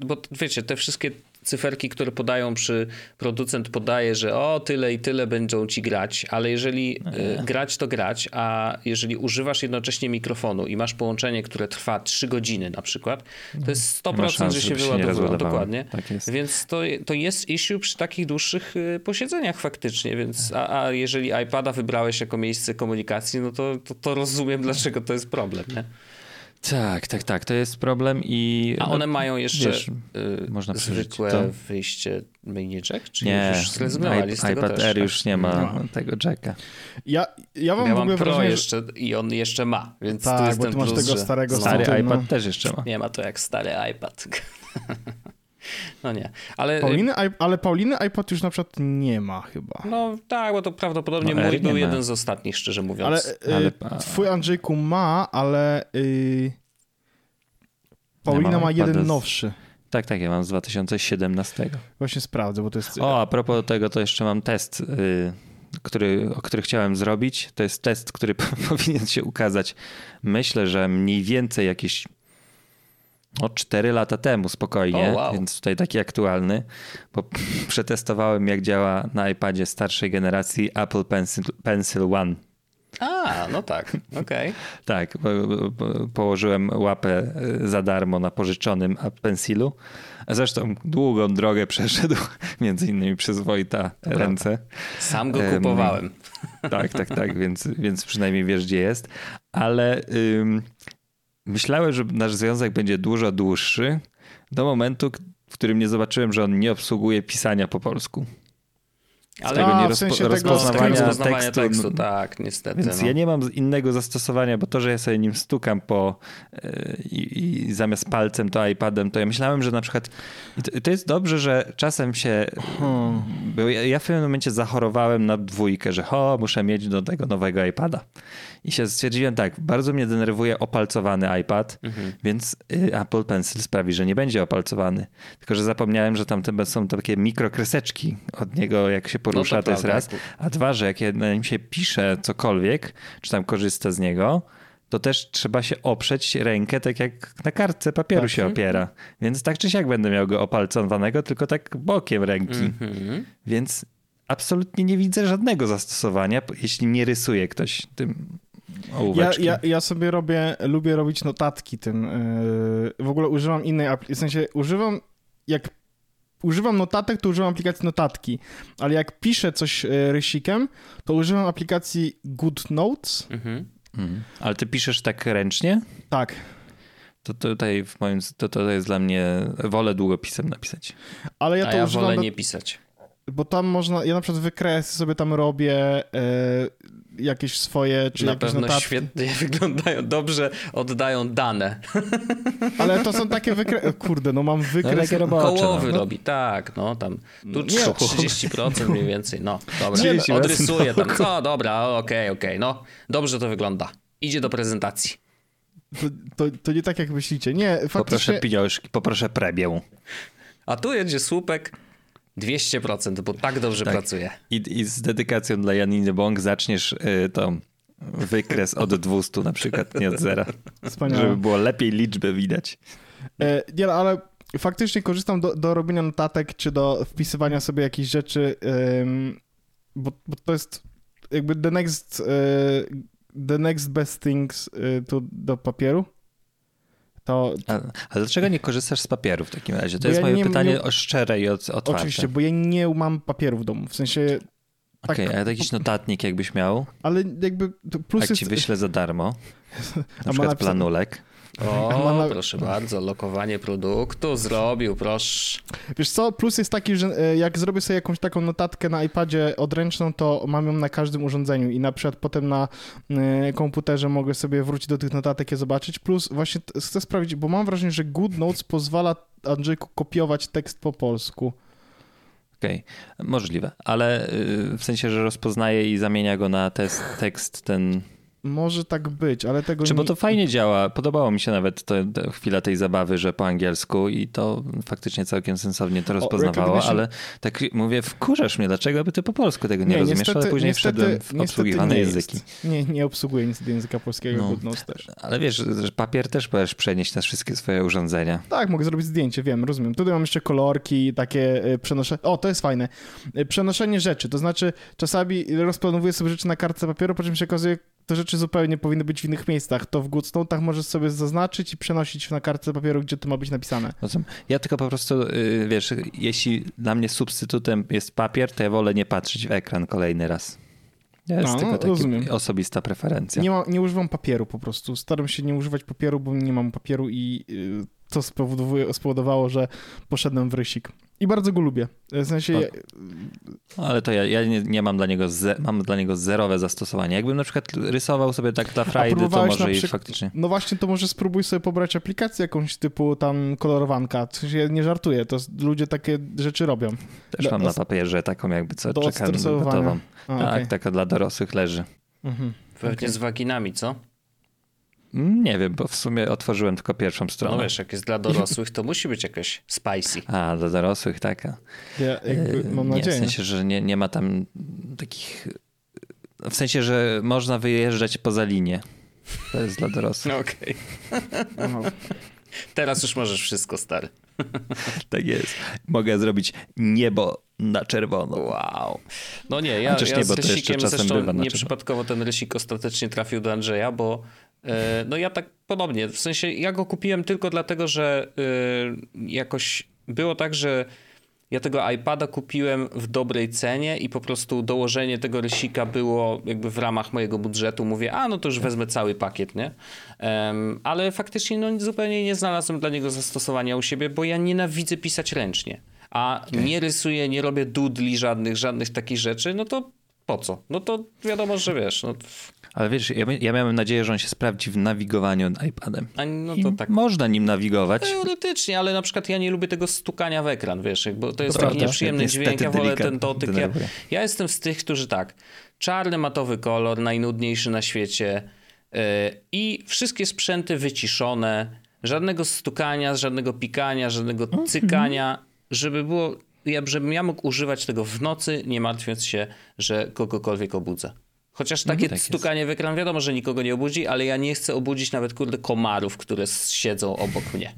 [SPEAKER 1] bo wiecie, te wszystkie cyferki, które podają przy producent podaje, że o tyle i tyle będą ci grać, ale jeżeli y, grać to grać, a jeżeli używasz jednocześnie mikrofonu i masz połączenie, które trwa 3 godziny na przykład, to jest
[SPEAKER 3] Nie ma
[SPEAKER 1] 100%
[SPEAKER 3] szans,
[SPEAKER 1] że się
[SPEAKER 3] rozładowało.
[SPEAKER 1] dokładnie.
[SPEAKER 3] Tak jest.
[SPEAKER 1] Więc to, to jest issue przy takich dłuższych y, posiedzeniach faktycznie, więc a, a jeżeli iPada wybrałeś jako miejsce komunikacji, no to, to, to rozumiem, dlaczego to jest problem, nie?
[SPEAKER 3] Tak, tak, tak, to jest problem i...
[SPEAKER 1] A
[SPEAKER 3] no,
[SPEAKER 1] one mają jeszcze
[SPEAKER 3] wiesz,
[SPEAKER 1] y,
[SPEAKER 3] można
[SPEAKER 1] zwykłe
[SPEAKER 3] to.
[SPEAKER 1] wyjście mini jack? Czy
[SPEAKER 3] Nie,
[SPEAKER 1] już zrezygnowali z tego
[SPEAKER 3] iPad
[SPEAKER 1] też?
[SPEAKER 3] Air
[SPEAKER 1] tak?
[SPEAKER 3] już nie ma
[SPEAKER 2] No.
[SPEAKER 3] tego jacka.
[SPEAKER 2] Ja, ja mam
[SPEAKER 1] Ja
[SPEAKER 2] w
[SPEAKER 1] mam
[SPEAKER 2] ogóle
[SPEAKER 1] Pro
[SPEAKER 2] wrażenie, że...
[SPEAKER 1] jeszcze i on jeszcze ma, więc to
[SPEAKER 2] Tak,
[SPEAKER 1] jest
[SPEAKER 2] bo
[SPEAKER 1] ten
[SPEAKER 2] ty masz
[SPEAKER 1] plus,
[SPEAKER 2] tego starego
[SPEAKER 1] no,
[SPEAKER 3] Stary
[SPEAKER 2] Stary,
[SPEAKER 3] iPad
[SPEAKER 2] no.
[SPEAKER 3] też jeszcze ma.
[SPEAKER 1] Nie ma to jak stary iPad. [LAUGHS] no nie, ale...
[SPEAKER 2] Pauliny, ale Pauliny iPod już na przykład nie ma chyba.
[SPEAKER 1] No tak, bo to prawdopodobnie
[SPEAKER 3] No,
[SPEAKER 1] mój był
[SPEAKER 3] ma.
[SPEAKER 1] jeden z ostatnich, szczerze mówiąc.
[SPEAKER 2] Ale,
[SPEAKER 3] Ale-
[SPEAKER 2] ale twój Andrzejku ma, ale y, Paulina ma jeden
[SPEAKER 3] z-
[SPEAKER 2] nowszy.
[SPEAKER 3] Tak, tak, ja mam z 2017.
[SPEAKER 2] Właśnie sprawdzę, bo to jest...
[SPEAKER 3] O, a propos tego, to jeszcze mam test, y, który, o który chciałem zrobić. To jest test, który [LAUGHS] powinien się ukazać. Myślę, że mniej więcej jakieś o 4 lata temu spokojnie,
[SPEAKER 1] O, wow.
[SPEAKER 3] więc tutaj taki aktualny, bo [LAUGHS] przetestowałem jak działa na iPadzie starszej generacji Apple Pencil, Pencil One.
[SPEAKER 1] A, no tak, [LAUGHS] okej.
[SPEAKER 3] Tak, po- po- położyłem łapę y, za darmo na pożyczonym Pencilu. Zresztą długą drogę przeszedł, [LAUGHS] między innymi przez Wojta ręce.
[SPEAKER 1] Sam go
[SPEAKER 3] Em,
[SPEAKER 1] kupowałem.
[SPEAKER 3] Tak, tak, tak, więc, więc przynajmniej wiesz, gdzie jest. Ale myślałem, że nasz związek będzie dużo dłuższy do momentu, w którym nie zobaczyłem, że on nie obsługuje pisania po polsku.
[SPEAKER 1] Ale
[SPEAKER 2] A,
[SPEAKER 3] nie
[SPEAKER 2] w
[SPEAKER 3] rozpo-
[SPEAKER 2] sensie tego
[SPEAKER 3] rozpoznawania
[SPEAKER 2] tego
[SPEAKER 1] rozpoznawania
[SPEAKER 3] tekstu.
[SPEAKER 1] tekstu, tak, niestety.
[SPEAKER 3] Więc
[SPEAKER 1] no.
[SPEAKER 3] ja nie mam innego zastosowania, bo to, że ja sobie nim stukam po yy, i, i zamiast palcem to iPadem, to ja myślałem, że na przykład i to, to jest dobrze, że czasem się
[SPEAKER 2] Hmm.
[SPEAKER 3] Bo ja, ja w pewnym momencie zachorowałem na dwójkę, że ho, muszę mieć do tego nowego iPada. I się stwierdziłem tak, bardzo mnie denerwuje opalcowany iPad,
[SPEAKER 1] Mhm.
[SPEAKER 3] więc y, Apple Pencil sprawi, że nie będzie opalcowany. Tylko, że zapomniałem, że tam są takie mikrokreseczki od niego, jak się porusza,
[SPEAKER 1] No
[SPEAKER 3] to,
[SPEAKER 1] to
[SPEAKER 3] jest raz. A dwa, że jak na nim się pisze cokolwiek, czy tam korzysta z niego, to też trzeba się oprzeć rękę, tak jak na kartce papieru
[SPEAKER 2] Tak.
[SPEAKER 3] się opiera. Więc tak czy siak będę miał go opalcowanego, tylko tak bokiem ręki.
[SPEAKER 1] Mhm.
[SPEAKER 3] Więc absolutnie nie widzę żadnego zastosowania, jeśli nie rysuje ktoś tym
[SPEAKER 2] Ja,
[SPEAKER 3] ołóweczkiem.
[SPEAKER 2] ja, ja sobie robię, lubię robić notatki tym. Yy, w ogóle używam innej aplikacji, w sensie używam, jak używam notatek, to używam aplikacji notatki, ale jak piszę coś yy, rysikiem, to używam aplikacji Good Notes.
[SPEAKER 1] Mhm.
[SPEAKER 3] Mhm. Ale ty piszesz tak ręcznie?
[SPEAKER 2] Tak,
[SPEAKER 3] To tutaj w moim, to, to jest dla mnie, wolę długopisem napisać.
[SPEAKER 2] ale ja
[SPEAKER 1] A
[SPEAKER 2] to
[SPEAKER 1] ja
[SPEAKER 2] używam,
[SPEAKER 1] wolę
[SPEAKER 2] do,
[SPEAKER 1] nie pisać.
[SPEAKER 2] Bo tam można, ja na przykład wykresy sobie tam robię, yy, jakieś swoje, czy
[SPEAKER 1] Na
[SPEAKER 2] jakieś
[SPEAKER 1] pewno
[SPEAKER 2] notatki.
[SPEAKER 1] świetnie [LAUGHS] wyglądają, dobrze oddają dane. [LAUGHS]
[SPEAKER 2] Ale to są takie wykresy, kurde, no mam
[SPEAKER 3] No,
[SPEAKER 2] wykres.
[SPEAKER 3] takie robocze.
[SPEAKER 1] Kołowy
[SPEAKER 3] no.
[SPEAKER 1] robi, tak, no tam, tu
[SPEAKER 2] Nie.
[SPEAKER 1] 30% mniej więcej, no dobra,
[SPEAKER 3] Nie, no.
[SPEAKER 1] odrysuję tam, co, dobra, okej, okej, no, dobrze to wygląda. Idzie do prezentacji.
[SPEAKER 2] To, to, to nie tak, jak myślicie. Nie,
[SPEAKER 3] Poproszę
[SPEAKER 2] faktycznie...
[SPEAKER 3] pieniążki, poproszę premię.
[SPEAKER 1] A tu jedzie słupek 200%, bo tak dobrze
[SPEAKER 3] Tak.
[SPEAKER 1] pracuje.
[SPEAKER 3] I, I z dedykacją dla Janiny Bąk zaczniesz y, to wykres od 200 na przykład, nie od zera.
[SPEAKER 2] Wspaniałe.
[SPEAKER 3] Żeby było lepiej liczbę widać.
[SPEAKER 2] E, nie, no, ale faktycznie korzystam do, do robienia notatek, czy do wpisywania sobie jakichś rzeczy, ym, bo, bo to jest jakby the next, e, the next best things e, to, do papieru, to...
[SPEAKER 3] A, ale dlaczego nie korzystasz z papieru w takim razie? To
[SPEAKER 2] Bo
[SPEAKER 3] jest
[SPEAKER 2] ja
[SPEAKER 3] moje
[SPEAKER 2] nie-
[SPEAKER 3] pytanie
[SPEAKER 2] nie-
[SPEAKER 3] o szczere i od- otwarte.
[SPEAKER 2] Oczywiście, bo ja nie mam papieru w domu, w sensie... Tak,
[SPEAKER 3] Okej, a jakiś notatnik jakbyś miał,
[SPEAKER 2] ale jakby plus
[SPEAKER 3] jak
[SPEAKER 2] jest...
[SPEAKER 3] ci wyślę za darmo, [LAUGHS] na
[SPEAKER 2] ma
[SPEAKER 3] przykład planulek.
[SPEAKER 1] O, [LAUGHS]
[SPEAKER 2] na-
[SPEAKER 1] proszę bardzo, lokowanie produktu zrobił, proszę.
[SPEAKER 2] Wiesz co, plus jest taki, że e, jak zrobię sobie jakąś taką notatkę na iPadzie odręczną, to mam ją na każdym urządzeniu i na przykład potem na e, komputerze mogę sobie wrócić do tych notatek i zobaczyć. Plus właśnie chcę sprawdzić, bo mam wrażenie, że GoodNotes pozwala Andrzejku kopiować tekst po polsku.
[SPEAKER 3] Okej, możliwe, ale y, w sensie, że rozpoznaje i zamienia go na tekst ten.
[SPEAKER 2] Może tak być, ale tego
[SPEAKER 3] Czy bo
[SPEAKER 2] nie...
[SPEAKER 3] to fajnie działa. Podobało mi się nawet to, to chwila tej zabawy, że po angielsku i to faktycznie całkiem sensownie to rozpoznawało,
[SPEAKER 2] recognition-
[SPEAKER 3] ale tak mówię, wkurzasz mnie, dlaczego by ty po polsku tego nie, rozumiesz, ale później
[SPEAKER 2] niestety-
[SPEAKER 3] wszedłem w
[SPEAKER 2] niestety
[SPEAKER 3] obsługiwane
[SPEAKER 2] nie
[SPEAKER 3] języki.
[SPEAKER 2] Jest. Nie, nie obsługuję niestety języka polskiego,
[SPEAKER 3] No.
[SPEAKER 2] Też.
[SPEAKER 3] Ale wiesz, że papier też możesz przenieść na wszystkie swoje urządzenia.
[SPEAKER 2] Tak, mogę zrobić zdjęcie, wiem, rozumiem. Tutaj mam jeszcze kolorki, takie y, przenoszenie. O, to jest fajne. Y, Przenoszenie rzeczy, to znaczy czasami rozplanowuję sobie rzeczy na kartce papieru, po czym się okazuje, te rzeczy zupełnie powinny być w innych miejscach. To w Goodstone'ach możesz sobie zaznaczyć i przenosić na kartce papieru, gdzie to ma być napisane.
[SPEAKER 3] Ja tylko po prostu, y, wiesz, jeśli dla mnie substytutem jest papier, to ja wolę nie patrzeć w ekran kolejny raz. To jest
[SPEAKER 2] No,
[SPEAKER 3] tylko taka
[SPEAKER 2] rozumiem.
[SPEAKER 3] osobista preferencja.
[SPEAKER 2] Nie, ma, nie używam papieru po prostu. Staram się nie używać papieru, bo nie mam papieru i y, to spowodowało, że poszedłem w rysik. I bardzo go lubię. W sensie,
[SPEAKER 3] O. No, ale to ja, ja nie, nie mam dla niego, ze, mam dla niego zerowe zastosowanie. Jakbym na przykład rysował sobie tak dla frajdy, to może i faktycznie.
[SPEAKER 2] No właśnie, to może spróbuj sobie pobrać aplikację jakąś typu tam kolorowanka. W sensie, nie żartuję, to ludzie takie rzeczy robią.
[SPEAKER 3] Też
[SPEAKER 2] do-
[SPEAKER 3] mam na papierze taką jakby co,
[SPEAKER 2] do
[SPEAKER 3] czekam gotową.
[SPEAKER 2] A,
[SPEAKER 3] Tak,
[SPEAKER 2] okej.
[SPEAKER 3] taka dla dorosłych leży.
[SPEAKER 2] Mhm.
[SPEAKER 1] Pewnie
[SPEAKER 2] Okej.
[SPEAKER 1] z waginami, co?
[SPEAKER 3] Nie wiem, bo w sumie otworzyłem tylko pierwszą
[SPEAKER 1] No
[SPEAKER 3] stronę.
[SPEAKER 1] wiesz, jak jest dla dorosłych, to musi być jakaś spicy.
[SPEAKER 3] A, dla dorosłych taka.
[SPEAKER 2] Ja jakby,
[SPEAKER 3] E,
[SPEAKER 2] mam
[SPEAKER 3] nie,
[SPEAKER 2] nadzieję.
[SPEAKER 3] W sensie, że nie, nie ma tam takich... W sensie, że można wyjeżdżać poza linię. To jest dla dorosłych. [LAUGHS]
[SPEAKER 1] Okej.
[SPEAKER 2] Aha.
[SPEAKER 1] Teraz już możesz wszystko, stary. [LAUGHS]
[SPEAKER 3] Tak jest. Mogę zrobić niebo na czerwono.
[SPEAKER 1] Wow. No nie, ja,
[SPEAKER 3] Chociaż
[SPEAKER 1] ja
[SPEAKER 3] nie,
[SPEAKER 1] z rysikiem zresztą nieprzypadkowo ten rysik ostatecznie trafił do Andrzeja, bo no ja tak podobnie, w sensie ja go kupiłem tylko dlatego, że e, jakoś było tak, że ja tego iPada kupiłem w dobrej cenie i po prostu dołożenie tego rysika było jakby w ramach mojego budżetu. Mówię, a no to już wezmę cały pakiet, nie? Em, ale faktycznie no, zupełnie nie znalazłem dla niego zastosowania u siebie, bo ja nienawidzę pisać ręcznie. A nie rysuję, nie robię dudli żadnych, żadnych takich rzeczy, no to po co? No to wiadomo, że wiesz, no,
[SPEAKER 3] Ale wiesz, ja, ja miałem nadzieję, że on się sprawdzi w nawigowaniu iPadem.
[SPEAKER 1] a, no
[SPEAKER 3] I
[SPEAKER 1] to tak.
[SPEAKER 3] Można nim nawigować.
[SPEAKER 1] Teoretycznie, ale na przykład ja nie lubię tego stukania w ekran, wiesz, bo to jest
[SPEAKER 3] To
[SPEAKER 1] taki
[SPEAKER 3] prawda.
[SPEAKER 1] nieprzyjemny dźwięk, ja wolę ten dotyk. Ja, ja jestem z tych, którzy tak, czarny matowy kolor, najnudniejszy na świecie yy, i wszystkie sprzęty wyciszone, żadnego stukania, żadnego pikania, żadnego
[SPEAKER 3] Mhm.
[SPEAKER 1] cykania, żeby było, ja, żebym ja mógł używać tego w nocy, nie martwiąc się, że kogokolwiek obudzę. Chociaż takie
[SPEAKER 3] tak jest.
[SPEAKER 1] stukanie w ekran wiadomo, że nikogo nie obudzi, ale ja nie chcę obudzić nawet kurde komarów, które siedzą obok mnie.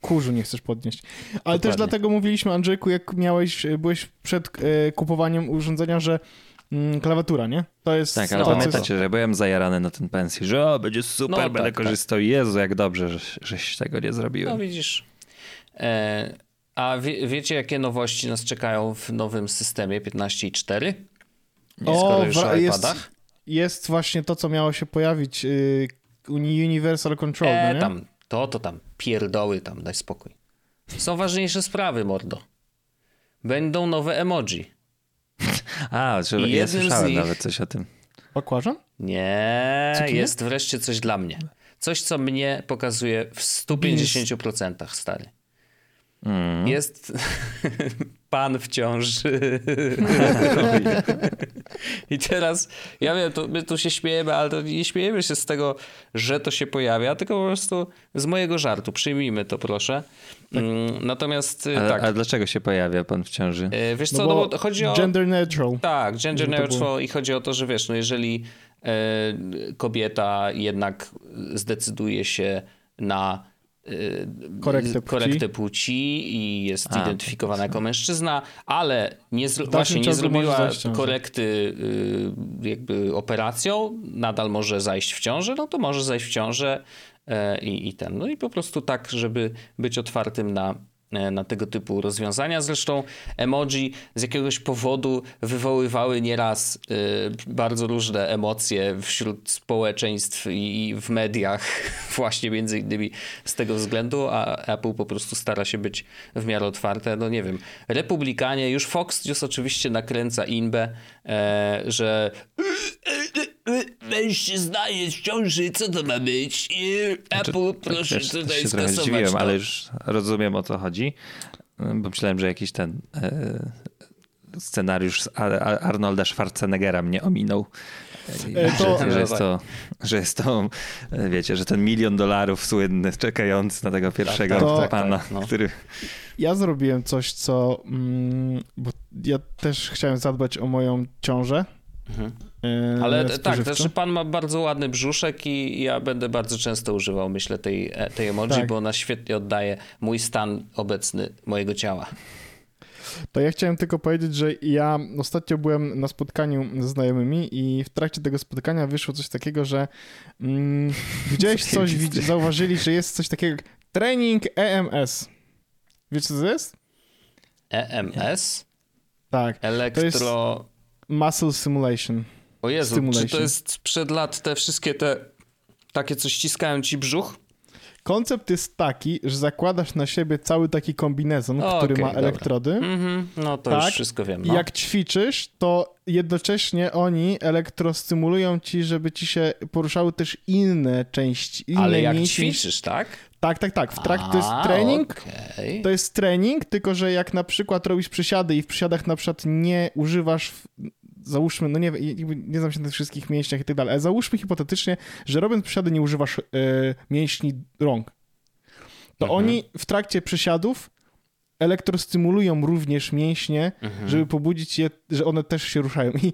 [SPEAKER 2] Kurzu nie chcesz podnieść. Ale też
[SPEAKER 3] Dokładnie.
[SPEAKER 2] dlatego mówiliśmy, Andrzejku, jak miałeś, byłeś przed e, kupowaniem urządzenia, że mm, klawiatura, nie? To jest...
[SPEAKER 3] Tak, ale
[SPEAKER 2] jest-
[SPEAKER 3] pamiętacie, że byłem zajarany na ten pensji, że o, będzie super,
[SPEAKER 1] No,
[SPEAKER 3] będę
[SPEAKER 1] tak,
[SPEAKER 3] korzystał. Jezu, jak dobrze, że, żeś tego nie zrobiłem.
[SPEAKER 1] No widzisz. E, a wie, wiecie, jakie nowości nas czekają w nowym systemie 15.4?
[SPEAKER 2] O,
[SPEAKER 1] Skoro już o
[SPEAKER 2] jest-
[SPEAKER 1] iPadach.
[SPEAKER 2] Jest właśnie to, co miało się pojawić, y, Uni- Universal Control, no
[SPEAKER 1] E,
[SPEAKER 2] nie?
[SPEAKER 1] tam, to, to tam, pierdoły tam, daj spokój. Są ważniejsze sprawy, mordo. Będą nowe emoji. [LAUGHS]
[SPEAKER 3] A, że ja słyszałem
[SPEAKER 1] nich-
[SPEAKER 3] nawet coś o tym.
[SPEAKER 2] Bakłażan?
[SPEAKER 1] Nie, jest wreszcie coś dla mnie. Coś, co mnie pokazuje w 150%, stary.
[SPEAKER 3] Mm.
[SPEAKER 1] Jest [LAUGHS] pan w ciąży. [LAUGHS] I teraz, ja wiem, to, my tu się śmiejemy, ale to nie śmiejemy się z tego, że to się pojawia, tylko po prostu z mojego żartu. Przyjmijmy to, proszę. Mm, Natomiast y,
[SPEAKER 3] Ale,
[SPEAKER 1] tak,
[SPEAKER 3] a dlaczego się pojawia pan w ciąży?
[SPEAKER 1] y, wiesz co,
[SPEAKER 2] No
[SPEAKER 1] no
[SPEAKER 2] bo
[SPEAKER 1] bo chodzi o...
[SPEAKER 2] Gender neutral.
[SPEAKER 1] Tak, gender neutral
[SPEAKER 2] było-
[SPEAKER 1] i chodzi o to, że wiesz, no jeżeli e, kobieta jednak zdecyduje się na
[SPEAKER 2] korektę płci,
[SPEAKER 1] korektę płci i jest A, identyfikowana jako mężczyzna, ale nie zro- właśnie nie zrobiła korekty jakby operacją, nadal może zajść w ciążę, no to może zajść w ciążę i, i ten. No i po prostu tak, żeby być otwartym na na tego typu rozwiązania. Zresztą emoji z jakiegoś powodu wywoływały nieraz y, bardzo różne emocje wśród społeczeństw i w mediach, [LAUGHS] właśnie między innymi z tego względu, a Apple po prostu stara się być w miarę otwarte. No nie wiem, republikanie, już Fox News oczywiście nakręca inbę, e, że mężczyzna jest w ciąży, co to ma być? Apple, znaczy, proszę
[SPEAKER 3] wiesz, tutaj się skasować. Zdziwiłem, ale już rozumiem o co chodzi, bo myślałem, że jakiś ten e, scenariusz z Arnolda Schwarzeneggera mnie ominął. E, to, że, że, jest to, że jest to, wiecie, że ten milion dolarów słynny, czekający na tego pierwszego tak, tak, pana, tak, no. który...
[SPEAKER 2] Ja zrobiłem coś, co... Mm, bo ja też chciałem zadbać o moją ciążę. Mhm.
[SPEAKER 1] Yy, Ale tak, znaczy pan ma bardzo ładny brzuszek i ja będę bardzo często używał, myślę, tej, e, tej emoji, tak. bo ona świetnie oddaje mój stan obecny mojego ciała.
[SPEAKER 2] To ja chciałem tylko powiedzieć, że ja ostatnio byłem na spotkaniu ze znajomymi i w trakcie tego spotkania wyszło coś takiego, że mm, [LAUGHS] gdzieś coś zauważyli, że jest coś takiego jak trening EMS. Wiecie co to jest?
[SPEAKER 1] EMS?
[SPEAKER 2] Tak.
[SPEAKER 1] Elektro...
[SPEAKER 2] Muscle simulation.
[SPEAKER 1] O Jezu, Stimulation. czy to jest sprzed lat te wszystkie te takie, co ściskają ci brzuch?
[SPEAKER 2] Koncept jest taki, że zakładasz na siebie cały taki kombinezon, o, który okay, ma elektrody. Mm -hmm.
[SPEAKER 1] No to tak? już wszystko wiem. No.
[SPEAKER 2] Jak ćwiczysz, to jednocześnie oni elektrostymulują ci, żeby ci się poruszały też inne części. Inne
[SPEAKER 1] Ale jak mięśnie. ćwiczysz, tak?
[SPEAKER 2] Tak, tak, tak. W trakcie to jest trening. Okay. To jest trening, tylko że jak na przykład robisz przysiady i w przysiadach na przykład nie używasz załóżmy, no nie, nie znam się na tych wszystkich mięśniach i tak dalej, ale załóżmy hipotetycznie, że robiąc przysiady nie używasz e, mięśni rąk. To mhm. oni w trakcie przysiadów elektrostymulują również mięśnie, mhm. żeby pobudzić je, że one też się ruszają. I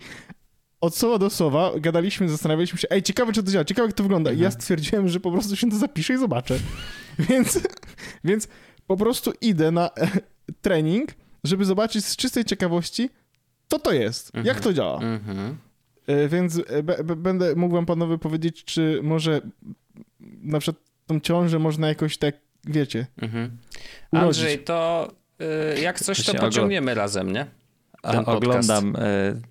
[SPEAKER 2] od słowa do słowa gadaliśmy, zastanawialiśmy się, ej, ciekawe, czy to działa, ciekawe, jak to wygląda. Mhm. I ja mhm. stwierdziłem, że po prostu się to zapiszę i zobaczę. [LAUGHS] więc, więc po prostu idę na e, trening, żeby zobaczyć z czystej ciekawości, co to jest, mhm. jak to działa. Mhm. E, więc e, będę mógł wam panowie powiedzieć, czy może na przykład tą ciążę można jakoś tak, wiecie, mhm.
[SPEAKER 1] Andrzej, to y, jak coś, to pociągniemy razem, nie?
[SPEAKER 3] Ten oglądam e,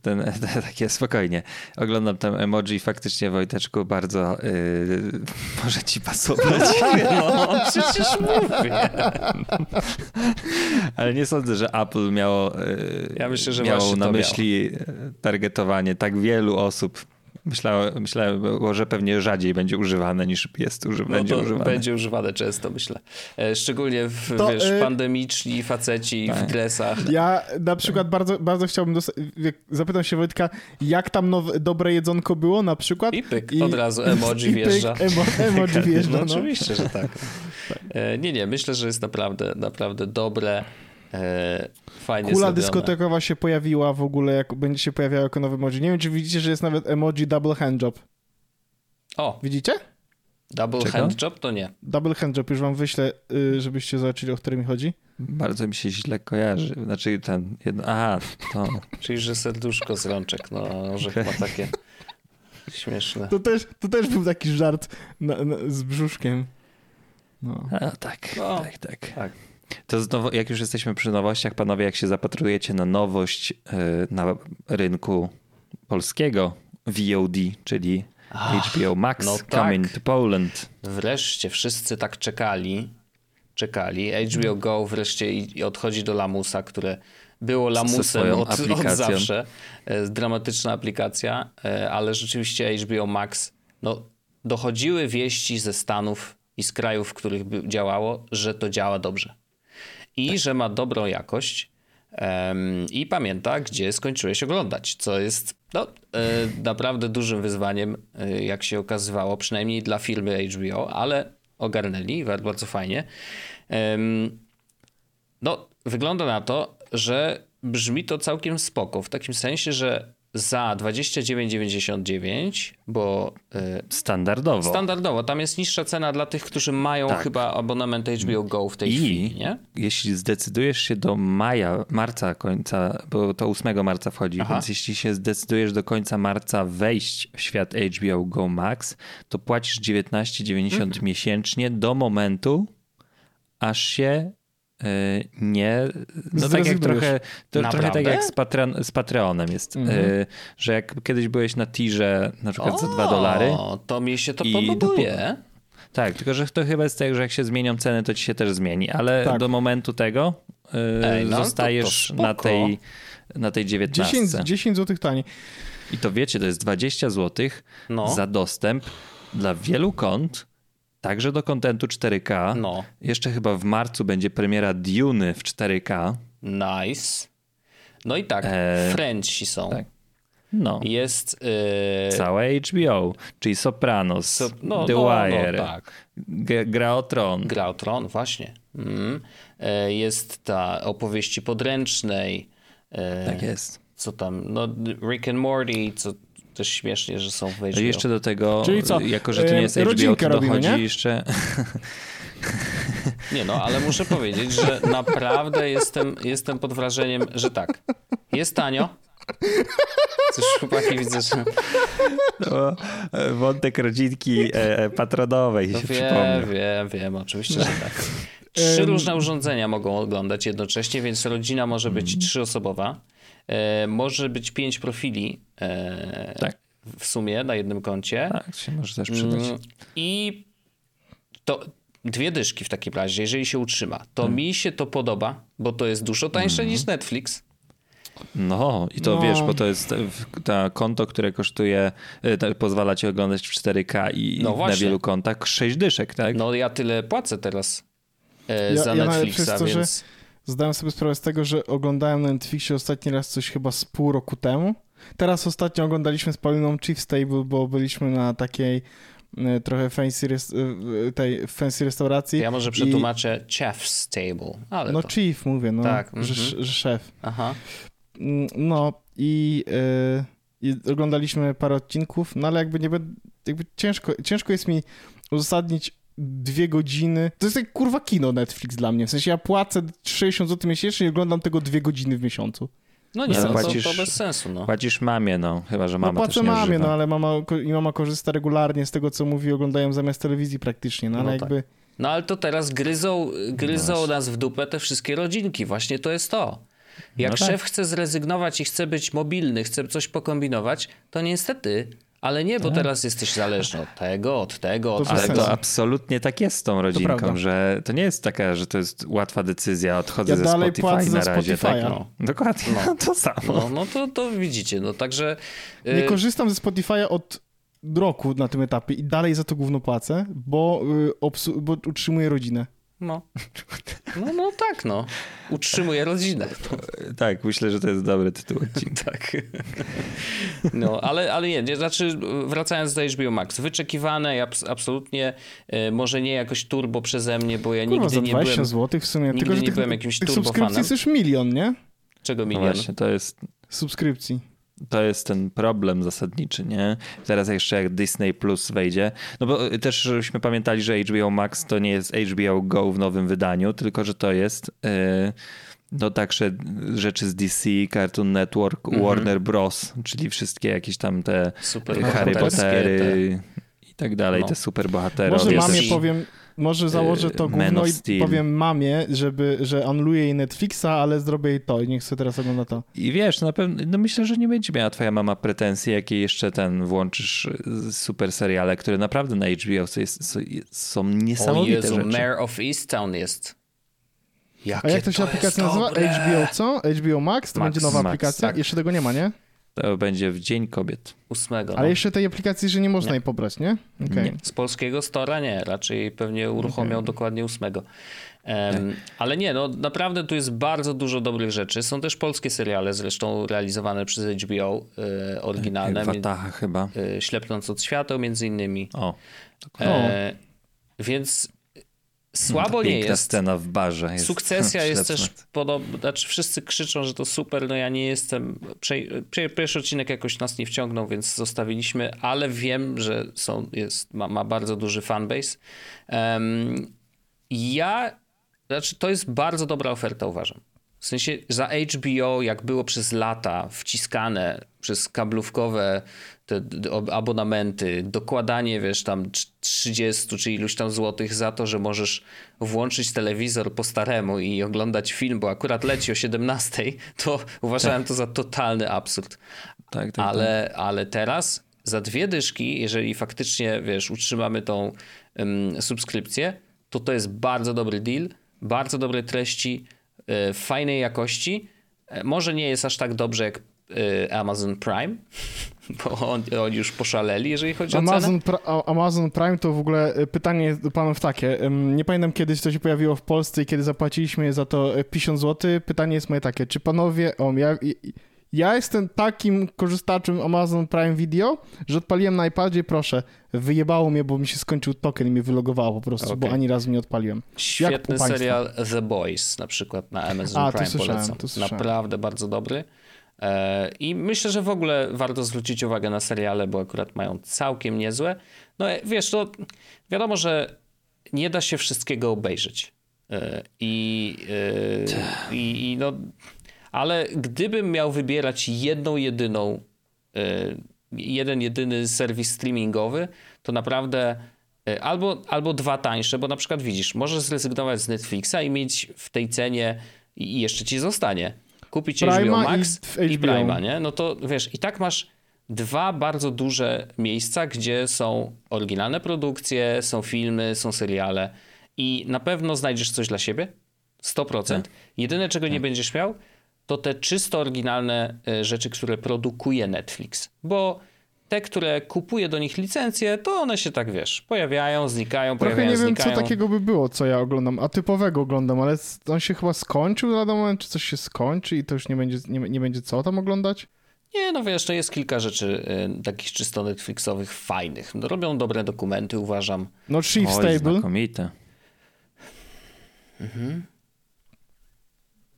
[SPEAKER 3] ten, [LAUGHS] ten, takie spokojnie, oglądam ten emoji faktycznie Wojteczku bardzo yy, może ci pasować.
[SPEAKER 1] No, [LAUGHS] przecież mówię. [LAUGHS]
[SPEAKER 3] Ale nie sądzę, że Apple miało, yy, ja myślę, że miało na myśli miało. targetowanie tak wielu osób Myślałem, myślałem, że pewnie rzadziej będzie używane niż jest uży, no będzie używane.
[SPEAKER 1] Będzie używane często, myślę. E, szczególnie w to, wiesz, y... pandemiczni faceci tak. w dresach.
[SPEAKER 2] Ja na przykład bardzo, bardzo chciałbym zapytam się Wojtka, jak tam nowe, dobre jedzonko było na przykład?
[SPEAKER 1] I pyk, I, od razu emoji [LAUGHS] i wjeżdża.
[SPEAKER 2] Pyk, emo, emoji [LAUGHS] wjeżdża, no,
[SPEAKER 1] no. Oczywiście, że tak. E, nie, nie, myślę, że jest naprawdę, naprawdę dobre. E, fajnie
[SPEAKER 2] Kula zrobione. dyskotekowa się pojawiła w ogóle, jak będzie się pojawiała jako nowy emoji. Nie wiem, czy widzicie, że jest nawet emoji double handjob.
[SPEAKER 1] O!
[SPEAKER 2] Widzicie?
[SPEAKER 1] Double Czego? handjob to nie.
[SPEAKER 2] Double handjob, już wam wyślę, y, żebyście zobaczyli, o który mi chodzi.
[SPEAKER 3] Bardzo mi się źle kojarzy. Znaczy ten, jedno, aha, to... [LAUGHS]
[SPEAKER 1] Czyli, że serduszko z rączek, no, że okay. chyba takie śmieszne.
[SPEAKER 2] To też, to też był taki żart na, na, z brzuszkiem.
[SPEAKER 3] No. A, tak, no, tak, tak, tak. To znowu, jak już jesteśmy przy nowościach, panowie, jak się zapatrujecie na nowość y, na rynku polskiego VOD, czyli Ach, HBO Max no coming tak. to Poland.
[SPEAKER 1] Wreszcie wszyscy tak czekali. Czekali. HBO Go wreszcie odchodzi do lamusa, które było lamusem od, od, zawsze. E, dramatyczna aplikacja, e, ale rzeczywiście HBO Max, no, dochodziły wieści ze Stanów i z krajów, w których działało, że to działa dobrze i tak. że ma dobrą jakość um, i pamięta, gdzie skończyłeś oglądać, co jest no, e, naprawdę dużym wyzwaniem, e, jak się okazywało, przynajmniej dla firmy HBO, ale ogarnęli bardzo fajnie. Um, no, wygląda na to, że brzmi to całkiem spoko, w takim sensie, że za 29,99, bo y,
[SPEAKER 3] Standardowo.
[SPEAKER 1] standardowo tam jest niższa cena dla tych, którzy mają
[SPEAKER 3] Tak.
[SPEAKER 1] chyba abonament HBO Go w tej
[SPEAKER 3] I
[SPEAKER 1] chwili, nie?
[SPEAKER 3] jeśli zdecydujesz się do maja, marca końca, bo to 8 marca wchodzi,
[SPEAKER 1] Aha.
[SPEAKER 3] więc jeśli się zdecydujesz do końca marca wejść w świat HBO Go Max, to płacisz 19,90
[SPEAKER 1] Mhm.
[SPEAKER 3] miesięcznie do momentu, aż się nie. No tak jak trochę, to, trochę tak jak z, Patreon, z Patreonem jest,
[SPEAKER 2] Mhm.
[SPEAKER 3] y, że jak kiedyś byłeś na tirze na przykład za 2 dolary.
[SPEAKER 1] O, to mi się to podobuje.
[SPEAKER 3] Tak, tylko że to chyba jest tak, że jak się zmienią ceny, to ci się też zmieni, ale
[SPEAKER 2] Tak.
[SPEAKER 3] do momentu tego yy,
[SPEAKER 1] Ej, no to- to
[SPEAKER 3] zostajesz
[SPEAKER 1] spoko.
[SPEAKER 3] na, tej, na tej 19.
[SPEAKER 2] 10, 10 zł taniej.
[SPEAKER 3] I to wiecie, to jest 20 zł
[SPEAKER 1] No.
[SPEAKER 3] za dostęp dla wielu kont, także do kontentu 4K.
[SPEAKER 1] No,
[SPEAKER 3] Jeszcze chyba w marcu będzie premiera Dune w 4K.
[SPEAKER 1] nice. No i tak,
[SPEAKER 3] E,
[SPEAKER 1] Frenchi są.
[SPEAKER 3] tak. No,
[SPEAKER 1] Jest... y,
[SPEAKER 3] całe HBO, czyli Sopranos,
[SPEAKER 1] so, no,
[SPEAKER 3] The
[SPEAKER 1] no,
[SPEAKER 3] Wire,
[SPEAKER 1] No, tak.
[SPEAKER 3] Gra o Tron.
[SPEAKER 1] Gra o Tron, właśnie. Mm. E, Jest ta opowieści podręcznej. e,
[SPEAKER 3] Tak jest.
[SPEAKER 1] Co tam, no Rick and Morty, co też śmiesznie, że są w HBO.
[SPEAKER 3] No i jeszcze do tego,
[SPEAKER 2] Czyli co,
[SPEAKER 3] jako że to nie
[SPEAKER 2] e,
[SPEAKER 3] jest HBO,
[SPEAKER 2] rodzinkę
[SPEAKER 3] to
[SPEAKER 2] robimy,
[SPEAKER 3] dochodzi
[SPEAKER 2] nie?
[SPEAKER 3] jeszcze...
[SPEAKER 1] Nie no, ale muszę powiedzieć, że naprawdę jestem, jestem pod wrażeniem, że tak. Jest tanio. Coś chłopaki widzę, że...
[SPEAKER 3] No, wątek rodzinki e, patronowej
[SPEAKER 1] No
[SPEAKER 3] się
[SPEAKER 1] wiem,
[SPEAKER 3] przypomniał.
[SPEAKER 1] wiem, wiem, oczywiście, że tak. Trzy różne urządzenia mogą oglądać jednocześnie, więc rodzina może być
[SPEAKER 3] Mhm.
[SPEAKER 1] trzyosobowa. E, może być pięć profili e,
[SPEAKER 3] Tak.
[SPEAKER 1] w sumie na jednym koncie.
[SPEAKER 3] Tak, się może też przydać.
[SPEAKER 1] Mm, I to dwie dyszki w takim razie, jeżeli się utrzyma. To
[SPEAKER 3] Hmm.
[SPEAKER 1] mi się to podoba, bo to jest dużo tańsze
[SPEAKER 3] Mhm.
[SPEAKER 1] niż Netflix.
[SPEAKER 3] No i to
[SPEAKER 2] No.
[SPEAKER 3] wiesz, bo to jest ta konto, które kosztuje, e, ta- pozwala ci oglądać w 4K i
[SPEAKER 1] No
[SPEAKER 3] na wielu kontach 6 dyszek, tak?
[SPEAKER 1] No ja tyle płacę teraz e,
[SPEAKER 2] Ja-
[SPEAKER 1] za
[SPEAKER 2] ja
[SPEAKER 1] Netflixa,
[SPEAKER 2] to, że-
[SPEAKER 1] więc...
[SPEAKER 2] Zdałem sobie sprawę z tego, że oglądałem na Netflixie ostatni raz coś chyba z pół roku temu. Teraz ostatnio oglądaliśmy z Pauliną Chief's Table, bo byliśmy na takiej e, trochę fancy, e, tej fancy restauracji.
[SPEAKER 1] Ja może przetłumaczę Chef's Table, ale
[SPEAKER 2] No
[SPEAKER 1] to...
[SPEAKER 2] chief mówię, no,
[SPEAKER 1] Tak,
[SPEAKER 2] że,
[SPEAKER 1] mhm.
[SPEAKER 2] że szef.
[SPEAKER 1] Aha.
[SPEAKER 2] Mm, No i, e, i oglądaliśmy parę odcinków, no ale jakby nie będę, jakby ciężko, ciężko jest mi uzasadnić dwie godziny. To jest jak kurwa kino Netflix dla mnie. W sensie ja płacę 60 zł miesięcznie i oglądam tego dwie godziny w miesiącu.
[SPEAKER 1] No nie,
[SPEAKER 3] Ale
[SPEAKER 1] no,
[SPEAKER 3] płacisz-
[SPEAKER 1] to, to bez sensu, no.
[SPEAKER 3] Płacisz mamie, no, chyba że mama
[SPEAKER 2] no
[SPEAKER 3] też
[SPEAKER 2] płacę
[SPEAKER 3] nie
[SPEAKER 2] mamie,
[SPEAKER 3] używa.
[SPEAKER 2] no ale mama, i mama korzysta regularnie z tego, co mówi, oglądają zamiast telewizji praktycznie, no ale
[SPEAKER 1] No tak.
[SPEAKER 2] jakby...
[SPEAKER 1] No ale to teraz gryzą, gryzą
[SPEAKER 3] właśnie.
[SPEAKER 1] nas w dupę te wszystkie rodzinki. Właśnie to jest to. Jak
[SPEAKER 3] No tak.
[SPEAKER 1] szef chce zrezygnować i chce być mobilny, chce coś pokombinować, to niestety, ale nie, bo teraz jesteś zależny od tego, od tego, od
[SPEAKER 2] Tak. To
[SPEAKER 1] tego.
[SPEAKER 3] to absolutnie tak jest z tą rodzinką,
[SPEAKER 2] prawda.
[SPEAKER 3] że to nie jest taka, że to jest łatwa decyzja, odchodzę
[SPEAKER 2] Ja
[SPEAKER 3] ze
[SPEAKER 2] dalej
[SPEAKER 3] Spotify na razie. Tak?
[SPEAKER 2] Spotify'a.
[SPEAKER 3] No. Dokładnie, no. [LAUGHS] to samo.
[SPEAKER 1] No, no to, to widzicie, no także... y,
[SPEAKER 2] Nie korzystam ze Spotify'a od roku na tym etapie i dalej za to gówno płacę, bo, y, obsu- bo utrzymuję rodzinę.
[SPEAKER 1] No. no, no tak, no. Utrzymuje rodzinę.
[SPEAKER 3] Tak, myślę, że to jest dobry tytuł odcinka. [LAUGHS]
[SPEAKER 1] Tak. No, ale, ale nie, nie, znaczy wracając do HBO Max, wyczekiwane abs absolutnie, e, może nie jakoś turbo przeze mnie, bo ja
[SPEAKER 2] Kurwa,
[SPEAKER 1] nigdy
[SPEAKER 2] za
[SPEAKER 1] nie
[SPEAKER 2] 20
[SPEAKER 1] byłem,
[SPEAKER 2] zł w sumie.
[SPEAKER 1] nigdy
[SPEAKER 2] Tylko, że
[SPEAKER 1] nie
[SPEAKER 2] tych,
[SPEAKER 1] byłem jakimś
[SPEAKER 2] tych
[SPEAKER 1] turbofanem.
[SPEAKER 2] subskrypcji jest już milion, nie?
[SPEAKER 1] czego
[SPEAKER 3] No
[SPEAKER 1] milion.
[SPEAKER 3] właśnie, to jest,
[SPEAKER 2] Subskrypcji.
[SPEAKER 3] To jest ten problem zasadniczy, nie? Teraz jeszcze jak Disney Plus wejdzie, no bo y, też żebyśmy pamiętali, że HBO Max to nie jest HBO Go w nowym wydaniu, tylko że to jest yy, no także rzeczy z DC, Cartoon Network,
[SPEAKER 1] Mhm.
[SPEAKER 3] Warner Bros., czyli wszystkie jakieś tam te
[SPEAKER 1] Super
[SPEAKER 3] Harry Pottery i tak dalej,
[SPEAKER 1] No.
[SPEAKER 3] te super bohaterowie.
[SPEAKER 2] Może
[SPEAKER 1] jest
[SPEAKER 2] mamie powiem, może założę to
[SPEAKER 3] y,
[SPEAKER 2] gówno i powiem mamie, żeby, że anuluję jej Netflixa, ale zrobię jej to i niech sobie teraz ogląda to.
[SPEAKER 3] I wiesz, na pewno, no myślę, że nie będzie miała twoja mama pretensji, jakie jeszcze ten włączysz y, super seriale, które naprawdę na HBO są, jest, są, są
[SPEAKER 1] O
[SPEAKER 3] niesamowite
[SPEAKER 1] Jezu,
[SPEAKER 3] rzeczy.
[SPEAKER 1] Mayor of Easttown jest. Jakie
[SPEAKER 2] A jak to się aplikacja nazywa?
[SPEAKER 1] dobre.
[SPEAKER 2] HBO co? HBO Max? To
[SPEAKER 3] Max,
[SPEAKER 2] będzie nowa
[SPEAKER 3] Max,
[SPEAKER 2] aplikacja?
[SPEAKER 3] tak.
[SPEAKER 2] Jeszcze tego nie ma, nie?
[SPEAKER 3] To będzie w Dzień Kobiet.
[SPEAKER 1] Ósmego.
[SPEAKER 2] Ale
[SPEAKER 1] no.
[SPEAKER 2] jeszcze tej aplikacji, że nie można jej pobrać, nie? Okej.
[SPEAKER 3] Nie.
[SPEAKER 1] Z polskiego stora nie, raczej pewnie uruchomią dokładnie ósmego. Em, ale nie, no naprawdę tu jest bardzo dużo dobrych rzeczy. Są też polskie seriale, zresztą realizowane przez HBO, e, oryginalne.
[SPEAKER 3] Wataha chyba.
[SPEAKER 1] e, Ślepnąc od świateł między innymi.
[SPEAKER 3] O,
[SPEAKER 1] E, więc Słabo nie
[SPEAKER 3] Piękna
[SPEAKER 1] jest.
[SPEAKER 3] scena w barze. Jest
[SPEAKER 1] Sukcesja [LAUGHS] jest też podobna. Znaczy, wszyscy krzyczą, że to super. No ja nie jestem. Pierwszy odcinek jakoś nas nie wciągnął, więc zostawiliśmy, ale wiem, że są, jest, ma, ma bardzo duży fanbase. Em, ja. Znaczy, to jest bardzo dobra oferta, uważam. W sensie za HBO, jak było przez lata wciskane przez kablówkowe te abonamenty, dokładanie, wiesz, tam trz- 30 czy iluś tam złotych za to, że możesz włączyć telewizor po staremu i oglądać film, bo akurat leci o 17, to uważałem to za totalny absurd.
[SPEAKER 3] Tak, tak,
[SPEAKER 1] Ale, ale teraz za dwie dyszki, jeżeli faktycznie, wiesz, utrzymamy tą ym, subskrypcję, to to jest bardzo dobry deal, bardzo dobre treści, y, fajnej jakości. E, Może nie jest aż tak dobrze jak Amazon Prime, [LAUGHS] bo on, oni już poszaleli, jeżeli chodzi o cenę.
[SPEAKER 2] Amazon, Pri- Amazon Prime to w ogóle e, pytanie do panów takie. Nie pamiętam kiedyś to się pojawiło w Polsce i kiedy zapłaciliśmy za to e, 50 zł. Pytanie jest moje takie, czy panowie, o, ja, ja jestem takim korzystaczem Amazon Prime Video, że odpaliłem na iPadzie, proszę, wyjebało mnie, bo mi się skończył token i mnie wylogowało po prostu, bo
[SPEAKER 1] Okej.
[SPEAKER 2] ani razu nie odpaliłem.
[SPEAKER 1] Świetny serial The Boys na przykład na Amazon
[SPEAKER 2] A,
[SPEAKER 1] Prime polecam. Naprawdę bardzo dobry. I myślę, że w ogóle warto zwrócić uwagę na seriale, bo akurat mają całkiem niezłe. No e, wiesz, to wiadomo, że nie da się wszystkiego obejrzeć. E, I, e, i, i no, ale gdybym miał wybierać jedną, jedyną, jeden, jedyny serwis streamingowy, to naprawdę albo, albo dwa tańsze, bo na przykład widzisz, możesz zrezygnować z Netflixa i mieć w tej cenie i jeszcze ci zostanie. Kupić
[SPEAKER 2] Prima
[SPEAKER 1] HBO
[SPEAKER 2] i
[SPEAKER 1] Max i,
[SPEAKER 2] HBO.
[SPEAKER 1] Prima, nie? No to wiesz, i tak masz dwa bardzo duże miejsca, gdzie są oryginalne produkcje, są filmy, są seriale i na pewno znajdziesz coś dla siebie. 100%.
[SPEAKER 3] Tak.
[SPEAKER 1] Jedyne, czego nie będziesz miał, to te czysto oryginalne e, rzeczy, które produkuje Netflix. Bo te, które kupuje do nich licencje, to one się tak, wiesz, pojawiają, znikają,
[SPEAKER 2] Trochę
[SPEAKER 1] pojawiają,
[SPEAKER 2] nie wiem,
[SPEAKER 1] znikają.
[SPEAKER 2] co takiego by było, co ja oglądam, a typowego oglądam, ale on się chyba skończył lada moment, czy coś się skończy i to już nie będzie, nie, nie będzie co tam oglądać?
[SPEAKER 1] Nie, no wiesz, to jest kilka rzeczy y, takich czysto Netflixowych fajnych. No, robią dobre dokumenty, uważam.
[SPEAKER 2] No Chief
[SPEAKER 3] Oj,
[SPEAKER 2] Stable,
[SPEAKER 3] znakomite.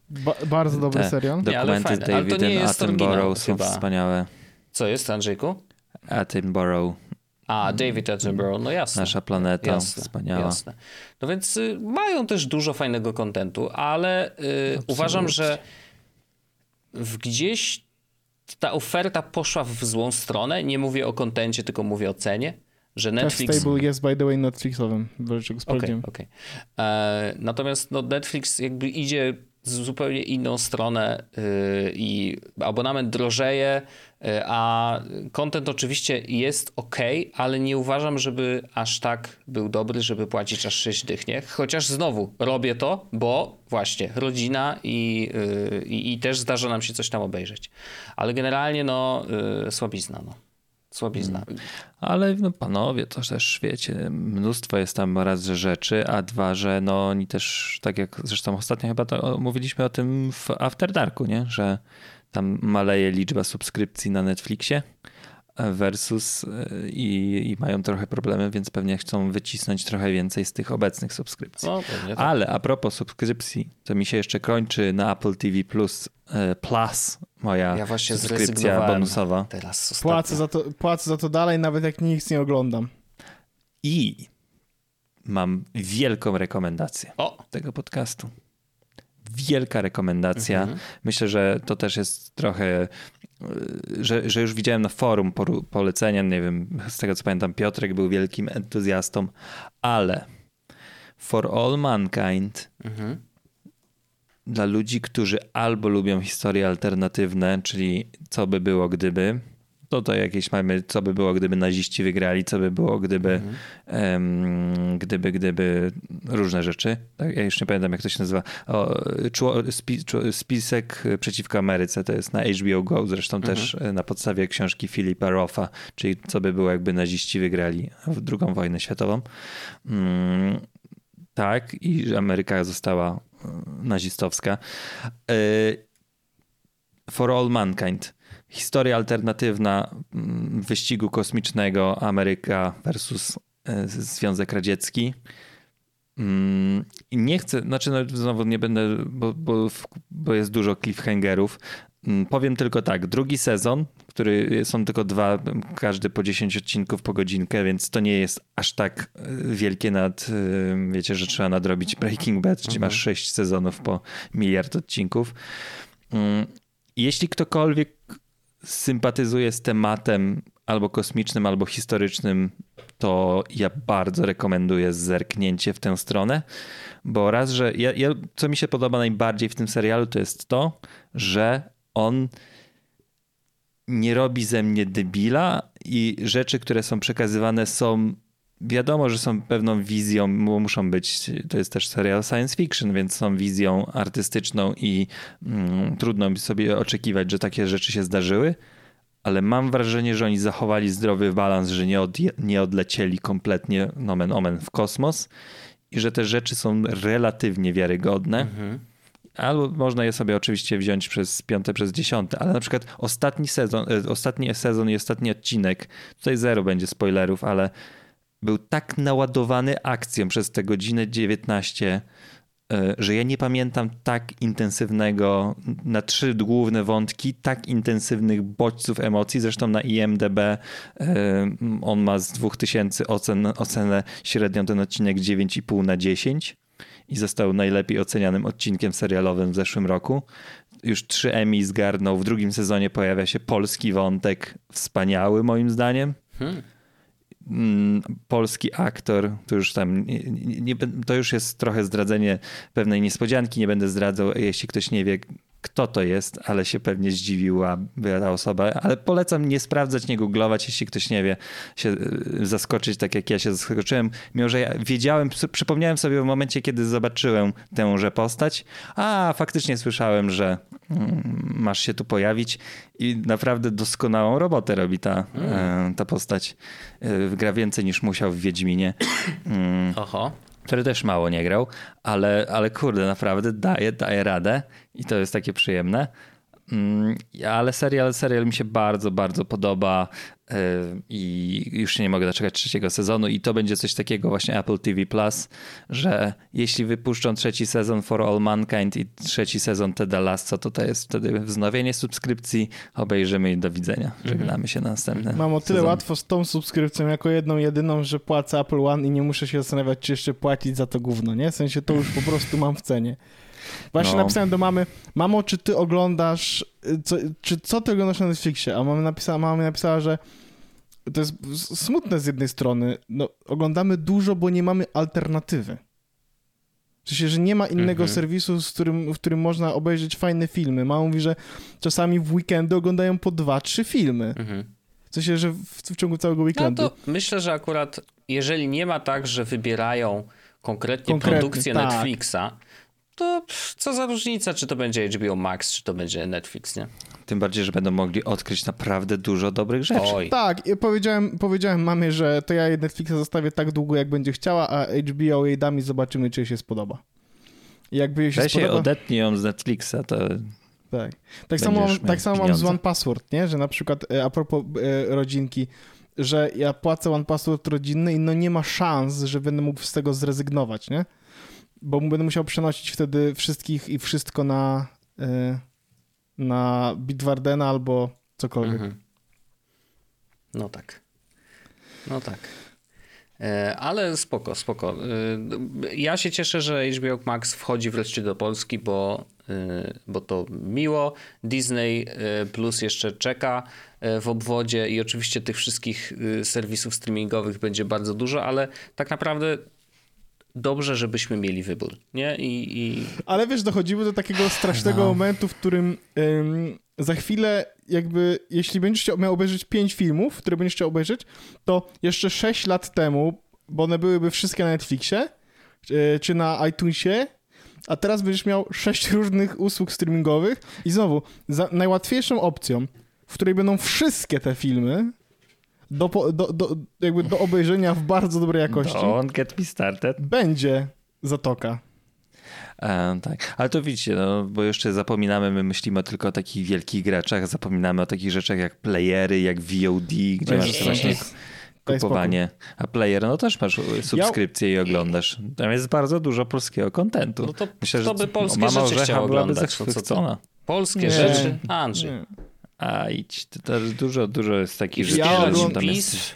[SPEAKER 2] ba bardzo dobry
[SPEAKER 3] Te
[SPEAKER 2] serial.
[SPEAKER 1] Nie, ale
[SPEAKER 3] Dokumenty
[SPEAKER 1] fajne, ale to nie jest
[SPEAKER 3] Attenborough są
[SPEAKER 1] chyba.
[SPEAKER 3] wspaniałe.
[SPEAKER 1] Co jest, Andrzejku?
[SPEAKER 3] Attenborough,
[SPEAKER 1] A, David Attenborough, no jasne.
[SPEAKER 3] nasza planeta,
[SPEAKER 1] Jasne,
[SPEAKER 3] wspaniała.
[SPEAKER 1] jasne. No więc y, mają też dużo fajnego kontentu, ale y, uważam, że w gdzieś ta oferta poszła w złą stronę. Nie mówię o kontencie, tylko mówię o cenie, że Netflix
[SPEAKER 2] Stable jest, by the way, Netflixowym,
[SPEAKER 1] Okej, okej. E, Natomiast no, Netflix jakby idzie zupełnie inną stronę y, i abonament drożeje, y, a content oczywiście jest ok, ale nie uważam, żeby aż tak był dobry, żeby płacić aż 6 dych, nie? Chociaż znowu robię to, bo właśnie rodzina i, y, i, i też zdarza nam się coś tam obejrzeć. Ale generalnie no słabizna, no. Słabizna.
[SPEAKER 3] Ale no panowie, to też wiecie, mnóstwo jest tam raz, że rzeczy, a dwa, że no oni też, tak jak zresztą ostatnio chyba to mówiliśmy o tym w After Darku, nie? Że tam maleje liczba subskrypcji na Netflixie versus y, i, i mają trochę problemy, więc pewnie chcą wycisnąć trochę więcej z tych obecnych subskrypcji.
[SPEAKER 1] No, tak.
[SPEAKER 3] Ale a propos subskrypcji, to mi się jeszcze kończy na Apple TV Plus, y, Plus moja
[SPEAKER 1] Ja właśnie
[SPEAKER 3] subskrypcja bonusowa.
[SPEAKER 1] teraz.
[SPEAKER 2] Płacę za, to, płacę za to dalej, nawet jak nic nie oglądam.
[SPEAKER 3] I mam wielką rekomendację
[SPEAKER 1] O,
[SPEAKER 3] tego podcastu. Wielka rekomendacja.
[SPEAKER 1] Mhm.
[SPEAKER 3] Myślę, że to też jest trochę, że, że już widziałem na forum polecenia, nie wiem, z tego co pamiętam, Piotrek był wielkim entuzjastą, ale For All Mankind
[SPEAKER 1] Mhm.
[SPEAKER 3] dla ludzi, którzy albo lubią historie alternatywne, czyli co by było gdyby, to to jakieś mamy, co by było gdyby naziści wygrali, co by było gdyby, em, gdyby, gdyby różne rzeczy. Tak, ja już nie pamiętam jak to się nazywa. O, czło, spi, czło, spisek przeciwko Ameryce, to jest na HBO Go, zresztą też e, na podstawie książki Filipa Roffa, czyli co by było jakby naziści wygrali w II wojnę światową. Mm, tak, i że Ameryka została e, nazistowska. E, For All Mankind. Historia alternatywna mm, wyścigu kosmicznego Ameryka versus e, Związek Radziecki. Mm, nie chcę, znaczy no, znowu nie będę, bo, bo, bo jest dużo cliffhangerów. Mm, powiem tylko tak, drugi sezon, który są tylko dwa, każdy po 10 odcinków po godzinkę, więc to nie jest aż tak e, wielkie nad, e, wiecie, że trzeba nadrobić Breaking Bad, gdzie masz 6 mhm. sezonów po miliard odcinków. Jeśli ktokolwiek sympatyzuje z tematem albo kosmicznym, albo historycznym, to ja bardzo rekomenduję zerknięcie w tę stronę, bo raz, że ja, ja, co mi się podoba najbardziej w tym serialu, to jest to, że on nie robi ze mnie debila i rzeczy, które są przekazywane są wiadomo, że są pewną wizją, bo muszą być, to jest też serial science fiction, więc są wizją artystyczną i mm, trudno sobie oczekiwać, że takie rzeczy się zdarzyły, ale mam wrażenie, że oni zachowali zdrowy balans, że nie, od, nie odlecieli kompletnie nomen omen w kosmos i że te rzeczy są relatywnie wiarygodne. Mhm. Albo można je sobie oczywiście wziąć przez piąte, przez dziesiąte, ale na przykład ostatni sezon, e, ostatni sezon i ostatni odcinek, tutaj zero będzie spoilerów, ale był tak naładowany akcją przez tę godzinę 19, e, że ja nie pamiętam tak intensywnego, na trzy główne wątki, tak intensywnych bodźców emocji. Zresztą na IMDB e, on ma z 2000 ocen, ocenę średnią ten odcinek 9,5 na 10 i został najlepiej ocenianym odcinkiem serialowym w zeszłym roku. Już trzy Emmy zgarnął. W drugim sezonie pojawia się polski wątek, wspaniały moim zdaniem. Hmm. Mm, polski aktor, to już tam nie, nie, to już jest trochę zdradzenie pewnej niespodzianki, nie będę zdradzał, jeśli ktoś nie wie, kto to jest, ale się pewnie zdziwiła ta osoba, ale polecam nie sprawdzać, nie googlować, jeśli ktoś nie wie, się y, zaskoczyć tak jak ja się zaskoczyłem, mimo że ja wiedziałem, przypomniałem sobie w momencie, kiedy zobaczyłem tęże postać, a faktycznie słyszałem, że mm, masz się tu pojawić i naprawdę doskonałą robotę robi ta, mm. ta postać. Y, gra więcej niż musiał w Wiedźminie.
[SPEAKER 1] Mm. Oho
[SPEAKER 3] który też mało nie grał, ale, ale kurde, naprawdę daje, daje radę i to jest takie przyjemne. Mm, ale serial, serial mi się bardzo, bardzo podoba yy, i już się nie mogę doczekać trzeciego sezonu i to będzie coś takiego właśnie Apple TV Plus, że jeśli wypuszczą trzeci sezon For All Mankind i trzeci sezon Teda Lasso, to to jest wtedy wznowienie subskrypcji, obejrzymy i do widzenia. Mhm. Żegnamy się na następne.
[SPEAKER 2] Mam o tyle
[SPEAKER 3] sezon.
[SPEAKER 2] łatwo z tą subskrypcją jako jedną, jedyną, że płacę Apple One i nie muszę się zastanawiać, czy jeszcze płacić za to gówno, nie? W sensie to już po prostu mam w cenie. Właśnie no. napisałem do mamy, mamo, czy ty oglądasz, co, czy co ty oglądasz na Netflixie? A mama napisała, mama mi napisała, że to jest smutne z jednej strony, no, oglądamy dużo, bo nie mamy alternatywy. W sensie, że nie ma innego mhm. serwisu, z którym, w którym można obejrzeć fajne filmy. Mama mówi, że czasami w weekendy oglądają po dwa, trzy filmy. Mhm. W sensie, że w, w ciągu całego weekendu.
[SPEAKER 1] No to myślę, że akurat jeżeli nie ma tak, że wybierają konkretnie, konkretnie produkcję tak. Netflixa, to co za różnica, czy to będzie HBO Max, czy to będzie Netflix, nie?
[SPEAKER 3] Tym bardziej, że będą mogli odkryć naprawdę dużo dobrych rzeczy.
[SPEAKER 2] Oj. Tak, ja powiedziałem, powiedziałem mamie, że to ja Netflixa zostawię tak długo, jak będzie chciała, a HBO jej dam i zobaczymy, czy jej się spodoba.
[SPEAKER 3] I jakby jej się Weź spodoba... odetnij ją z Netflixa, to...
[SPEAKER 2] Tak. Tak samo, tak samo mam z One Password, nie? Że na przykład e, a propos e, rodzinki, że ja płacę One Password rodzinny i no nie ma szans, że będę mógł z tego zrezygnować, nie? Bo będę musiał przenosić wtedy wszystkich i wszystko na, y, na Bitwardena albo cokolwiek. Mhm.
[SPEAKER 1] No tak. No tak. E, ale spoko, spoko. E, ja się cieszę, że HBO Max wchodzi wreszcie do Polski, bo, e, bo to miło. Disney Plus jeszcze czeka w obwodzie i oczywiście tych wszystkich serwisów streamingowych będzie bardzo dużo, ale tak naprawdę dobrze, żebyśmy mieli wybór, nie? I, i...
[SPEAKER 2] Ale wiesz, dochodzimy do takiego strasznego no. momentu, w którym ym, za chwilę jakby, jeśli będziesz miał obejrzeć pięć filmów, które będziesz chciał obejrzeć, to jeszcze sześć lat temu, bo one byłyby wszystkie na Netflixie, czy, czy na iTunesie, a teraz będziesz miał sześć [LAUGHS] różnych usług streamingowych i znowu, za najłatwiejszą opcją, w której będą wszystkie te filmy, do, do, do, jakby do obejrzenia w bardzo dobrej jakości.
[SPEAKER 3] Don't get me started.
[SPEAKER 2] Będzie Zatoka.
[SPEAKER 3] E, tak, ale to widzicie, no, bo jeszcze zapominamy, my myślimy tylko o takich wielkich graczach, zapominamy o takich rzeczach jak playery, jak VOD, gdzie masz właśnie kupowanie. A player, no też masz subskrypcję i oglądasz. Tam jest bardzo dużo polskiego kontentu.
[SPEAKER 1] No to
[SPEAKER 3] Myślę,
[SPEAKER 1] kto by polskie
[SPEAKER 3] mama
[SPEAKER 1] rzeczy chciał
[SPEAKER 3] byłaby
[SPEAKER 1] oglądać? No co ty?
[SPEAKER 3] zachwycona.
[SPEAKER 1] Polskie
[SPEAKER 2] Nie.
[SPEAKER 1] rzeczy? Andrzej.
[SPEAKER 2] Nie.
[SPEAKER 3] A idź, to, to dużo, dużo jest takich rzeczy.
[SPEAKER 2] Ja oglądam-
[SPEAKER 3] jest,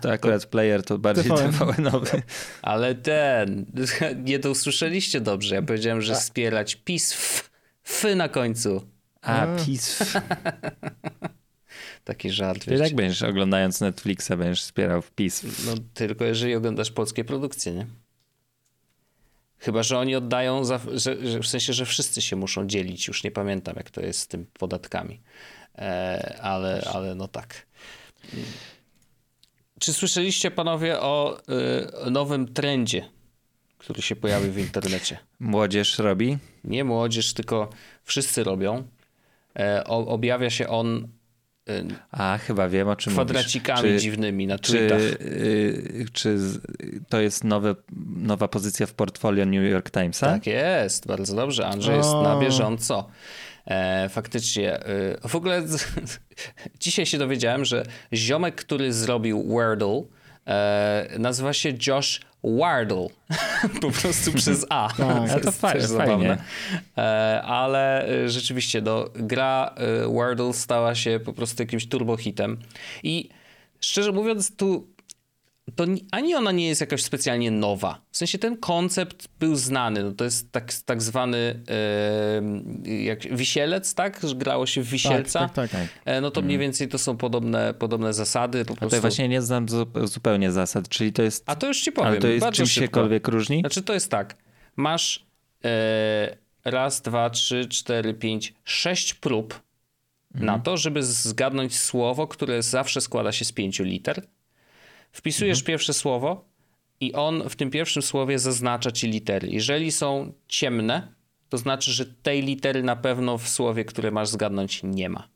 [SPEAKER 3] to akurat player to bardziej
[SPEAKER 2] TVN.
[SPEAKER 3] TVN-owy.
[SPEAKER 1] ale ten, [LAUGHS] nie to usłyszeliście dobrze. Ja powiedziałem, że wspierać PiS, f, f na końcu.
[SPEAKER 3] A,
[SPEAKER 2] A.
[SPEAKER 3] PiS. [LAUGHS]
[SPEAKER 1] Taki żart,
[SPEAKER 3] Ty tak będziesz oglądając Netflixa, będziesz wspierał PiS.
[SPEAKER 1] No tylko jeżeli oglądasz polskie produkcje, nie? Chyba, że oni oddają, za, że, że w sensie, że wszyscy się muszą dzielić. Już nie pamiętam, jak to jest z tym podatkami. E, ale, ale no tak. Czy słyszeliście panowie o y, nowym trendzie, który się pojawił w internecie?
[SPEAKER 3] Młodzież robi?
[SPEAKER 1] Nie młodzież, tylko wszyscy robią. E, o, objawia się on
[SPEAKER 3] A, chyba wiem o czym
[SPEAKER 1] kwadracikami
[SPEAKER 3] mówisz. Czy-
[SPEAKER 1] dziwnymi na
[SPEAKER 3] Czy,
[SPEAKER 1] tweetach.
[SPEAKER 3] y, czy z- to jest nowe, nowa pozycja w portfolio New York Timesa?
[SPEAKER 1] Tak jest, bardzo dobrze. Andrzej jest
[SPEAKER 2] O.
[SPEAKER 1] na bieżąco. E, faktycznie. E, w ogóle [LAUGHS] dzisiaj się dowiedziałem, że ziomek, który zrobił Wordle, e, nazywa się Josh Wardle. [LAUGHS] po prostu przez A.
[SPEAKER 2] Tak.
[SPEAKER 1] To jest
[SPEAKER 3] fajnie.
[SPEAKER 1] zabawne. E, ale e, rzeczywiście, no, gra e, Wordle stała się po prostu jakimś turbohitem. I szczerze mówiąc, tu to ni- ani ona nie jest jakaś specjalnie nowa. W sensie ten koncept był znany. No to jest tak, tak zwany e, jak wisielec, tak? Że grało się w wisielca.
[SPEAKER 2] Tak, tak, tak.
[SPEAKER 1] E, no to mniej więcej to są podobne, podobne zasady. Po
[SPEAKER 3] A
[SPEAKER 1] prostu.
[SPEAKER 3] właśnie nie znam zu- zupełnie zasad, czyli to jest...
[SPEAKER 1] A to już ci powiem.
[SPEAKER 3] ale to jest czymś siekolwiek różni?
[SPEAKER 1] Znaczy to jest tak. Masz e, raz, dwa, trzy, cztery, pięć, sześć prób na to, żeby zgadnąć słowo, które zawsze składa się z pięciu liter. Wpisujesz pierwsze słowo i on w tym pierwszym słowie zaznacza ci litery. Jeżeli są ciemne, to znaczy, że tej litery na pewno w słowie, które masz zgadnąć, nie ma.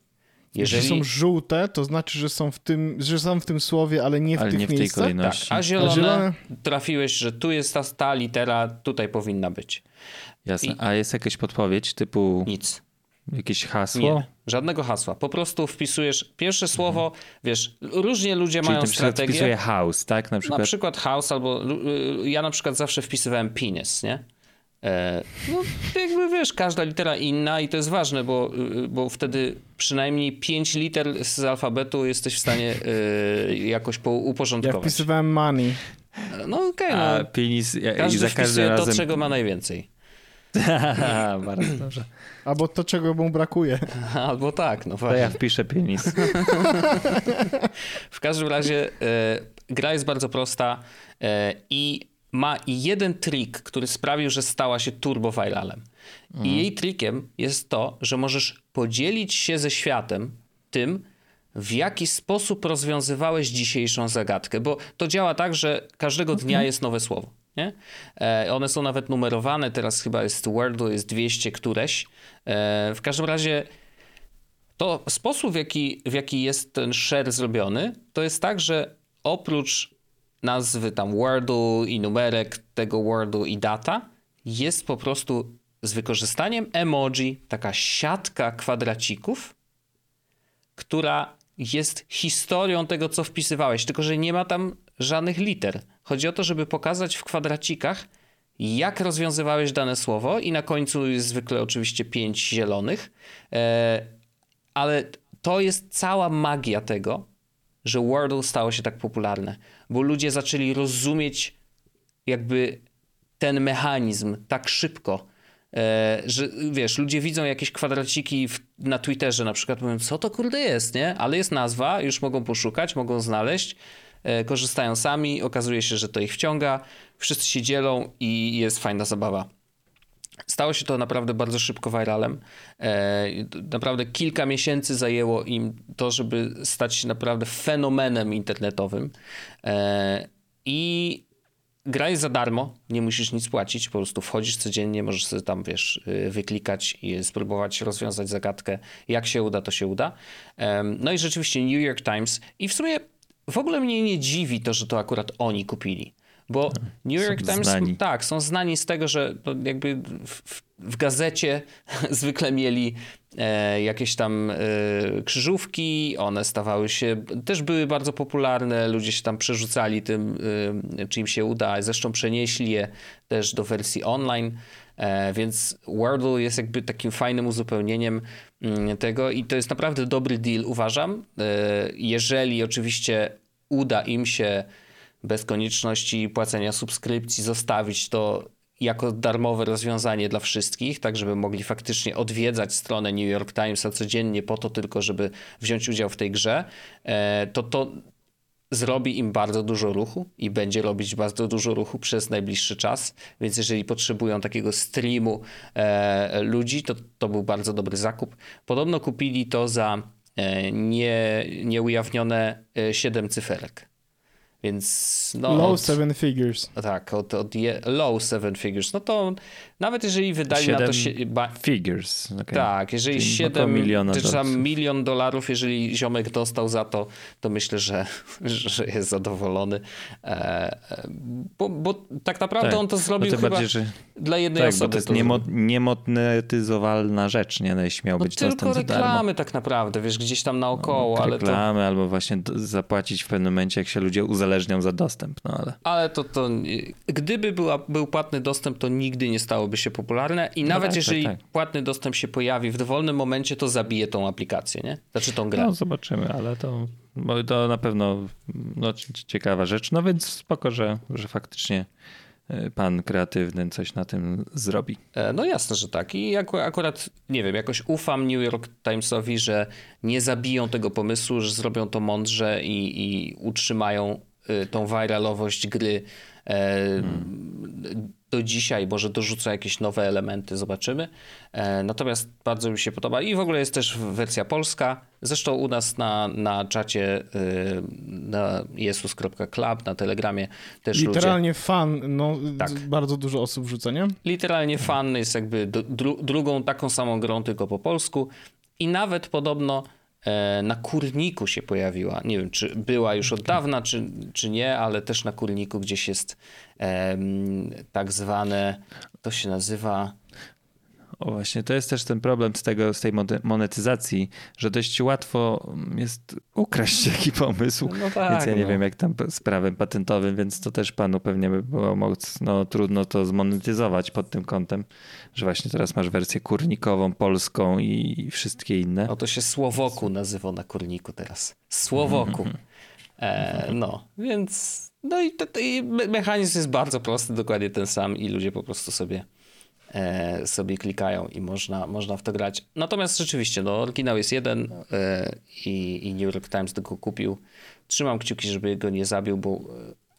[SPEAKER 2] Jeżeli
[SPEAKER 1] Jeżeli
[SPEAKER 2] są żółte, to znaczy, że są w tym, że są w tym słowie, ale nie w
[SPEAKER 3] Ale
[SPEAKER 2] tych
[SPEAKER 3] nie w tej
[SPEAKER 2] miejscach.
[SPEAKER 1] tak,
[SPEAKER 3] kolejności.
[SPEAKER 1] a zielone,
[SPEAKER 2] A zielone?
[SPEAKER 1] trafiłeś, że tu jest ta, ta litera, tutaj powinna być.
[SPEAKER 3] Jasne.
[SPEAKER 1] I-
[SPEAKER 3] A jest jakaś podpowiedź typu
[SPEAKER 1] Nic.
[SPEAKER 3] Jakieś hasło?
[SPEAKER 1] Nie, żadnego hasła. Po prostu wpisujesz pierwsze słowo, wiesz, różnie ludzie
[SPEAKER 3] Mhm. Czyli
[SPEAKER 1] mają
[SPEAKER 3] na
[SPEAKER 1] strategię.
[SPEAKER 3] wpisuje house, tak? Na przykład.
[SPEAKER 1] Na przykład house albo y, ja na przykład zawsze wpisywałem penis, nie? E, no jakby wiesz, każda litera inna i to jest ważne, bo, y, bo wtedy przynajmniej pięć liter z alfabetu jesteś w stanie y, jakoś po,
[SPEAKER 2] Ja
[SPEAKER 1] uporządkować.
[SPEAKER 2] wpisywałem money.
[SPEAKER 1] No okej,
[SPEAKER 3] A
[SPEAKER 1] no.
[SPEAKER 3] penis ja- i
[SPEAKER 1] Każdy
[SPEAKER 3] za każdym
[SPEAKER 1] wpisuje to,
[SPEAKER 3] razem...
[SPEAKER 1] czego ma najwięcej. [LAUGHS]
[SPEAKER 3] Bardzo dobrze.
[SPEAKER 2] Albo to, czego mu brakuje. [LAUGHS]
[SPEAKER 1] Albo tak, no
[SPEAKER 3] To
[SPEAKER 1] właśnie.
[SPEAKER 3] ja wpiszę penis. [LAUGHS]
[SPEAKER 1] W każdym razie e, gra jest bardzo prosta e, i ma jeden trik, który sprawił, że stała się turbo viralem. I jej trikiem jest to, że możesz podzielić się ze światem tym, w jaki sposób rozwiązywałeś dzisiejszą zagadkę, bo to działa tak, że każdego dnia jest nowe słowo. Nie? E, one są nawet numerowane, teraz chyba jest Wordle, jest 200 któreś. E, w każdym razie to sposób, w jaki, w jaki jest ten share zrobiony, to jest tak, że oprócz nazwy tam wordu i numerek tego wordu i data, jest po prostu z wykorzystaniem emoji taka siatka kwadracików, która jest historią tego, co wpisywałeś, tylko że nie ma tam żadnych liter. Chodzi o to, żeby pokazać w kwadracikach, jak rozwiązywałeś dane słowo i na końcu jest zwykle oczywiście pięć zielonych, e, ale to jest cała magia tego, że Wordle stało się tak popularne, bo ludzie zaczęli rozumieć jakby ten mechanizm tak szybko, że wiesz, ludzie widzą jakieś kwadraciki w, na Twitterze na przykład, mówią, co to kurde jest, nie? Ale jest nazwa, już mogą poszukać, mogą znaleźć, e, korzystają sami, okazuje się, że to ich wciąga, wszyscy się dzielą i jest fajna zabawa. Stało się to naprawdę bardzo szybko viralem. E, naprawdę kilka miesięcy zajęło im to, żeby stać się naprawdę fenomenem internetowym. E, I gra jest za darmo, nie musisz nic płacić, po prostu wchodzisz codziennie, możesz sobie tam, wiesz, y, wyklikać i spróbować rozwiązać zagadkę. Jak się uda, to się uda. No i rzeczywiście New York Times i w sumie w ogóle mnie nie dziwi to, że to akurat oni kupili, Bo New York
[SPEAKER 3] Są
[SPEAKER 1] Times,
[SPEAKER 3] znani.
[SPEAKER 1] tak, są znani z tego, że to jakby w, w, gazecie [LAUGHS] zwykle mieli e, jakieś tam e, krzyżówki, one stawały się, też były bardzo popularne, ludzie się tam przerzucali tym, e, czy im się uda, zresztą przenieśli je też do wersji online, e, więc Wordle jest jakby takim fajnym uzupełnieniem mm, tego i to jest naprawdę dobry deal, uważam. E, jeżeli oczywiście uda im się bez konieczności płacenia subskrypcji zostawić to jako darmowe rozwiązanie dla wszystkich, tak żeby mogli faktycznie odwiedzać stronę New York Timesa codziennie po to tylko, żeby wziąć udział w tej grze, e, to to zrobi im bardzo dużo ruchu i będzie robić bardzo dużo ruchu przez najbliższy czas, więc jeżeli potrzebują takiego streamu e, ludzi, to to był bardzo dobry zakup. Podobno kupili to za e, nie, nieujawnione e, 7 cyferek. Więc no,
[SPEAKER 2] Low
[SPEAKER 1] od-
[SPEAKER 2] seven figures.
[SPEAKER 1] tak, od, od je, low seven figures. No to nawet jeżeli wydali na to
[SPEAKER 3] Siedem
[SPEAKER 1] się, ba,
[SPEAKER 3] Figures. okej.
[SPEAKER 1] tak, jeżeli
[SPEAKER 3] Czyli
[SPEAKER 1] 7
[SPEAKER 3] około miliona
[SPEAKER 1] czy tam milion dolarów, jeżeli ziomek dostał za to, to myślę, że, [LAUGHS] że jest zadowolony. E, e, bo, bo tak naprawdę
[SPEAKER 3] Tak,
[SPEAKER 1] on to
[SPEAKER 3] no
[SPEAKER 1] zrobił
[SPEAKER 3] tym
[SPEAKER 1] chyba
[SPEAKER 3] bardziej, że
[SPEAKER 1] dla jednej
[SPEAKER 3] tak, bo
[SPEAKER 1] osoby.
[SPEAKER 3] to jest niemo, niemonetyzowalna rzecz, nie? No, jeśli miał
[SPEAKER 1] no
[SPEAKER 3] być
[SPEAKER 1] tylko reklamy tak naprawdę, wiesz, gdzieś tam naokoło,
[SPEAKER 3] No,
[SPEAKER 1] ale to,
[SPEAKER 3] reklamy, albo właśnie zapłacić w pewnym momencie, jak się ludzie uzależnią za dostęp, no ale...
[SPEAKER 1] ale to, to gdyby była, był płatny dostęp, to nigdy nie stałoby się popularne i nawet
[SPEAKER 3] tak,
[SPEAKER 1] jeżeli
[SPEAKER 3] tak, tak.
[SPEAKER 1] płatny dostęp się pojawi w dowolnym momencie, to zabije tą aplikację, nie? Znaczy tą grę.
[SPEAKER 3] No zobaczymy, ale to, to na pewno no, ciekawa rzecz. No więc spoko, że, że faktycznie y, pan kreatywny coś na tym zrobi.
[SPEAKER 1] E, No jasne, że tak. I aku- akurat, nie wiem, jakoś ufam New York Timesowi, że nie zabiją tego pomysłu, że zrobią to mądrze i, i utrzymają tą viralowość gry e, do dzisiaj. Może dorzucą jakieś nowe elementy, zobaczymy. E, Natomiast bardzo mi się podoba. I w ogóle jest też wersja polska. Zresztą u nas na, na czacie y, na jesus.club, na Telegramie też ludzie...
[SPEAKER 2] Literalnie fan, no
[SPEAKER 1] Tak.
[SPEAKER 2] bardzo dużo osób wrzuca, nie?
[SPEAKER 1] Literalnie fan jest jakby dru- drugą taką samą grą, tylko po polsku. I nawet podobno na kurniku się pojawiła. Nie wiem, czy była już od dawna, czy, czy nie, ale też na kurniku gdzieś jest tak zwane, to się nazywa.
[SPEAKER 3] O właśnie, to jest też ten problem z, tego, z tej monetyzacji, że dość łatwo jest ukraść taki pomysł.
[SPEAKER 1] No tak,
[SPEAKER 3] więc ja nie
[SPEAKER 1] no.
[SPEAKER 3] wiem, jak tam z prawem patentowym, więc to też panu pewnie by było mocno trudno to zmonetyzować pod tym kątem, że właśnie teraz masz wersję kurnikową, polską i wszystkie inne.
[SPEAKER 1] No to się Słowoku nazywa na kurniku teraz. Słowoku. E, no, więc. No i, to, to, i me- mechanizm jest bardzo prosty, dokładnie ten sam, i ludzie po prostu sobie, e, sobie klikają i można, można w to grać. Natomiast rzeczywiście, no, oryginał jest jeden e, i, i New York Times go kupił. Trzymam kciuki, żeby go nie zabił, bo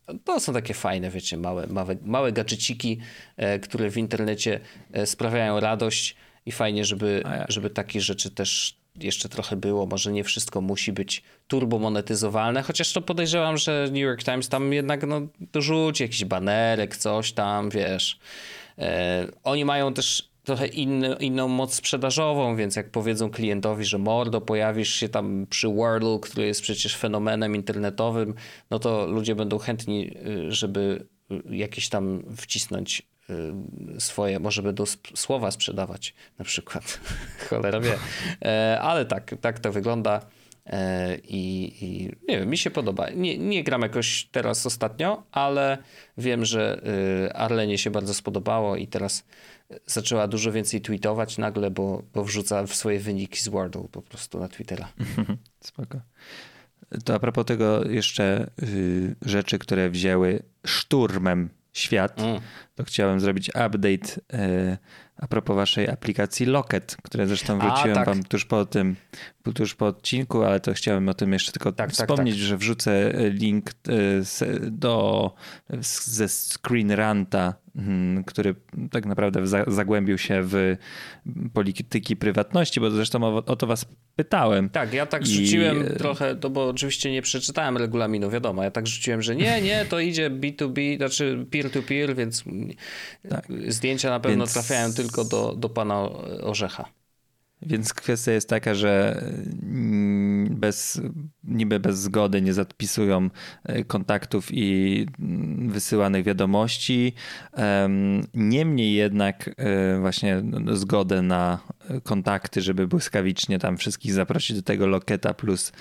[SPEAKER 1] e, to są takie fajne, wiecie, małe, małe, małe gadżeciki, e, które w internecie e, sprawiają radość i fajnie, żeby, żeby takie rzeczy też jeszcze trochę było. Może nie wszystko musi być turbo monetyzowalne, chociaż to podejrzewam, że New York Times tam jednak no, dorzuci jakiś banerek, coś tam, wiesz. E, oni mają też trochę inny, inną moc sprzedażową, więc jak powiedzą klientowi, że mordo, pojawisz się tam przy Wordle, który jest przecież fenomenem internetowym, no to ludzie będą chętni, y, żeby y, jakieś tam wcisnąć y, swoje, może będą sp- słowa sprzedawać na przykład. [LAUGHS] Cholera wie. E, ale tak, tak to wygląda. E, I, I nie wiem, mi się podoba. Nie, nie gram jakoś teraz ostatnio, ale wiem, że y, Arlenie się bardzo spodobało i teraz zaczęła dużo więcej tweetować nagle, bo, bo wrzuca w swoje wyniki z Wordle po prostu na Twittera. [LAUGHS]
[SPEAKER 3] Spoko. To a propos tego jeszcze y, rzeczy, które wzięły szturmem świat,
[SPEAKER 1] Mm.
[SPEAKER 3] to chciałem zrobić update y, a propos waszej aplikacji Locket, które zresztą
[SPEAKER 1] A,
[SPEAKER 3] wróciłem
[SPEAKER 1] tak.
[SPEAKER 3] wam tuż po tym, tuż po odcinku, ale to chciałem o tym jeszcze tylko
[SPEAKER 1] Tak, tak,
[SPEAKER 3] wspomnieć, że wrzucę link y, z- do ze Screen Ranta, mm, który tak naprawdę za- zagłębił się w polityki prywatności, bo zresztą o, o to was pytałem.
[SPEAKER 1] Tak, ja tak
[SPEAKER 3] I-
[SPEAKER 1] rzuciłem trochę, to bo oczywiście nie przeczytałem regulaminu, wiadomo, ja tak rzuciłem, że nie, nie, to idzie B2B, znaczy peer-to-peer, więc
[SPEAKER 3] Tak.
[SPEAKER 1] zdjęcia na pewno
[SPEAKER 3] Więc-
[SPEAKER 1] trafiają tylko do, do pana Orzecha.
[SPEAKER 3] Więc kwestia jest taka, że mm, bez, niby bez zgody nie zapisują e, kontaktów i mm, wysyłanych wiadomości. Niemniej jednak e, właśnie zgodę na kontakty, żeby błyskawicznie tam wszystkich zaprosić do tego loketa plus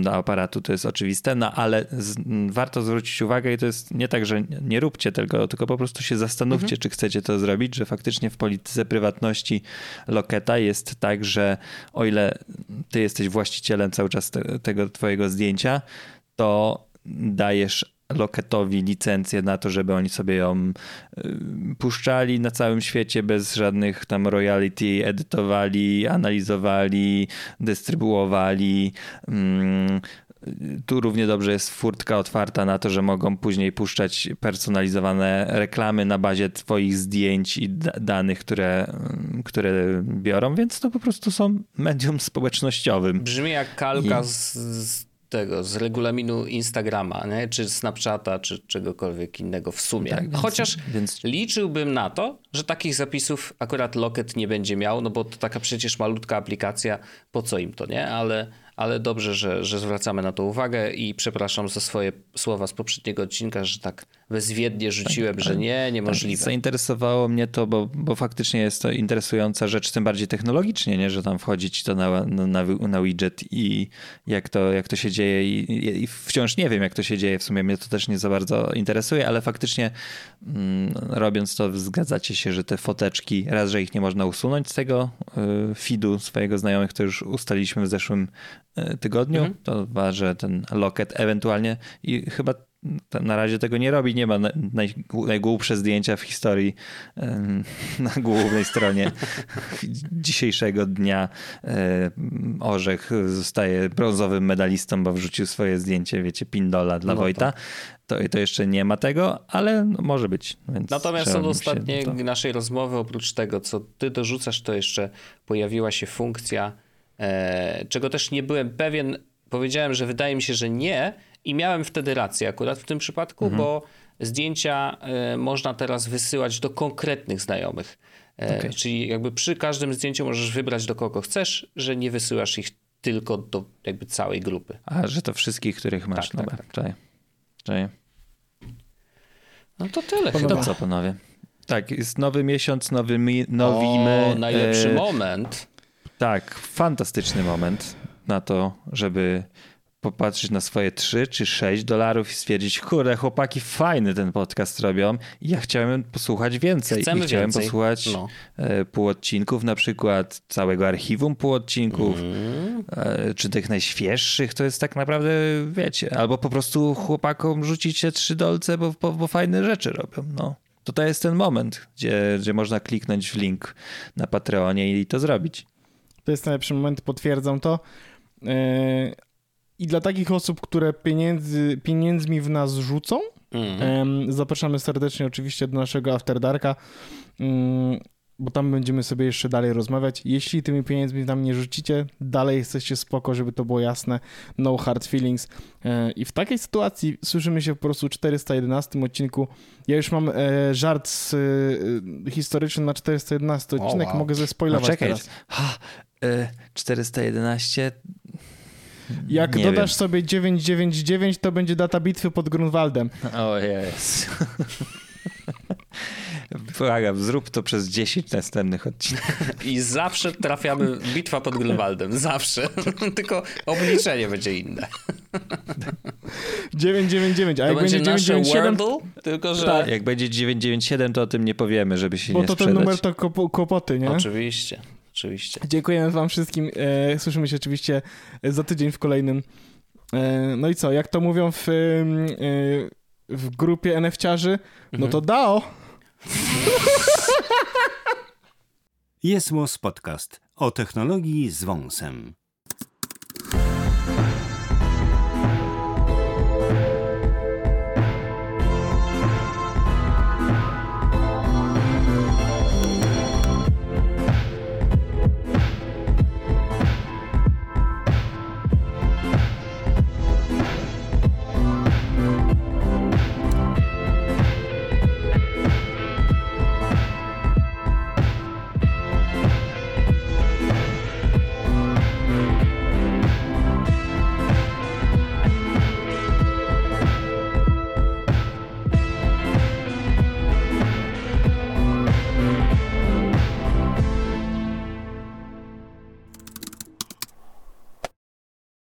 [SPEAKER 3] do aparatu, to jest oczywiste, no ale z, warto zwrócić uwagę i to jest nie tak, że nie róbcie tego, tylko po prostu się zastanówcie, mhm. czy chcecie to zrobić, że faktycznie w polityce prywatności loketa jest tak, że o ile ty jesteś właścicielem cały czas te, tego twojego zdjęcia, to dajesz Loketowi licencję na to, żeby oni sobie ją y, puszczali na całym świecie bez żadnych tam royalty, edytowali, analizowali, dystrybuowali. Mm, tu równie dobrze jest furtka otwarta na to, że mogą później puszczać personalizowane reklamy na bazie Twoich zdjęć i danych, które, które biorą, więc to po prostu są medium społecznościowym.
[SPEAKER 1] Brzmi jak kalka I... z tego, z regulaminu Instagrama, nie? czy Snapchata, czy czegokolwiek innego w sumie. Tak, więc, Chociaż więc... liczyłbym na to, że takich zapisów akurat Locket nie będzie miał, no bo to taka przecież malutka aplikacja, po co im to, nie? Ale ale dobrze, że, że zwracamy na to uwagę i przepraszam za swoje słowa z poprzedniego odcinka, że tak bezwiednie rzuciłem, tak, że tak. nie, niemożliwe.
[SPEAKER 3] Tak, zainteresowało mnie to, bo, bo faktycznie jest to interesująca rzecz, tym bardziej technologicznie, nie? że tam wchodzi ci to na, na, na widget i jak to, jak to się dzieje I, i wciąż nie wiem, jak to się dzieje. W sumie mnie to też nie za bardzo interesuje, ale faktycznie mm, robiąc to zgadzacie się, że te foteczki, raz, że ich nie można usunąć z tego y, feedu swojego znajomych, to już ustaliliśmy w zeszłym y, tygodniu, mhm. to dwa, że ten locket ewentualnie i chyba na razie tego nie robi. Nie ma naj, najgłupsze zdjęcia w historii na głównej stronie dzisiejszego dnia. Orzech zostaje brązowym medalistą, bo wrzucił swoje zdjęcie, wiecie, pindola dla no Wojta. Tak. To, to jeszcze nie ma tego, ale no, może być.
[SPEAKER 1] Natomiast od ostatniej to... naszej rozmowy, oprócz tego, co ty dorzucasz, to jeszcze pojawiła się funkcja, e, czego też nie byłem pewien. Powiedziałem, że wydaje mi się, że nie, i miałem wtedy rację akurat w tym przypadku, mhm. bo zdjęcia e, można teraz wysyłać do konkretnych znajomych. E, okay. Czyli jakby przy każdym zdjęciu możesz wybrać do kogo chcesz, że nie wysyłasz ich tylko do jakby całej grupy.
[SPEAKER 3] A, że to wszystkich, których masz. Tak, Dobra, tak, tak. Czaj.
[SPEAKER 1] No to tyle
[SPEAKER 3] Podoba. chyba. co, panowie? Tak, jest nowy miesiąc, nowy mi, nowimy.
[SPEAKER 1] O, najlepszy e... moment.
[SPEAKER 3] Tak, fantastyczny moment na to, żeby popatrzeć na swoje 3 czy 6 dolarów i stwierdzić, kurde, chłopaki fajny ten podcast robią i ja chciałem posłuchać więcej.
[SPEAKER 1] Chcemy
[SPEAKER 3] I chciałem
[SPEAKER 1] więcej.
[SPEAKER 3] posłuchać no. E, pół odcinków, na przykład całego archiwum pół odcinków, mm. czy tych najświeższych, to jest tak naprawdę, wiecie, albo po prostu chłopakom rzucić się trzy dolce, bo, bo, bo fajne rzeczy robią, no. To to jest ten moment, gdzie, gdzie można kliknąć w link na Patreonie i to zrobić.
[SPEAKER 2] To jest najlepszy moment, potwierdzam to. E, i dla takich osób, które pieniędzy, pieniędzmi w nas rzucą, mm. zapraszamy serdecznie oczywiście do naszego After Darka, mm, bo tam będziemy sobie jeszcze dalej rozmawiać. Jeśli tymi pieniędzmi tam nie rzucicie, dalej jesteście spoko, żeby to było jasne. No hard feelings. E, I w takiej sytuacji słyszymy się po prostu w 411 odcinku. Ja już mam e, żart z, e, historyczny na 411 odcinek, oh, wow. mogę zespoilować no, czekaj. teraz. Ha,
[SPEAKER 3] 411
[SPEAKER 2] jak nie dodasz wiem. sobie 999, to będzie data bitwy pod Grunwaldem.
[SPEAKER 3] O jest. Błagam, zrób to przez 10 następnych odcinków.
[SPEAKER 1] I zawsze trafiamy bitwa pod Grunwaldem. Zawsze. Tylko obliczenie będzie inne.
[SPEAKER 2] 999, a to jak będzie 997... Wordle,
[SPEAKER 1] tylko że...
[SPEAKER 3] Tak. Jak będzie 997, to o tym nie powiemy, żeby się Bo nie
[SPEAKER 2] Bo
[SPEAKER 3] to ten
[SPEAKER 2] numer to kłopoty, nie?
[SPEAKER 1] Oczywiście oczywiście.
[SPEAKER 2] Dziękujemy wam wszystkim. E, słyszymy się oczywiście za tydzień w kolejnym. E, no i co, jak to mówią w, e, w grupie NFciarzy, no to mhm. dao!
[SPEAKER 4] Jest Podcast o technologii z wąsem.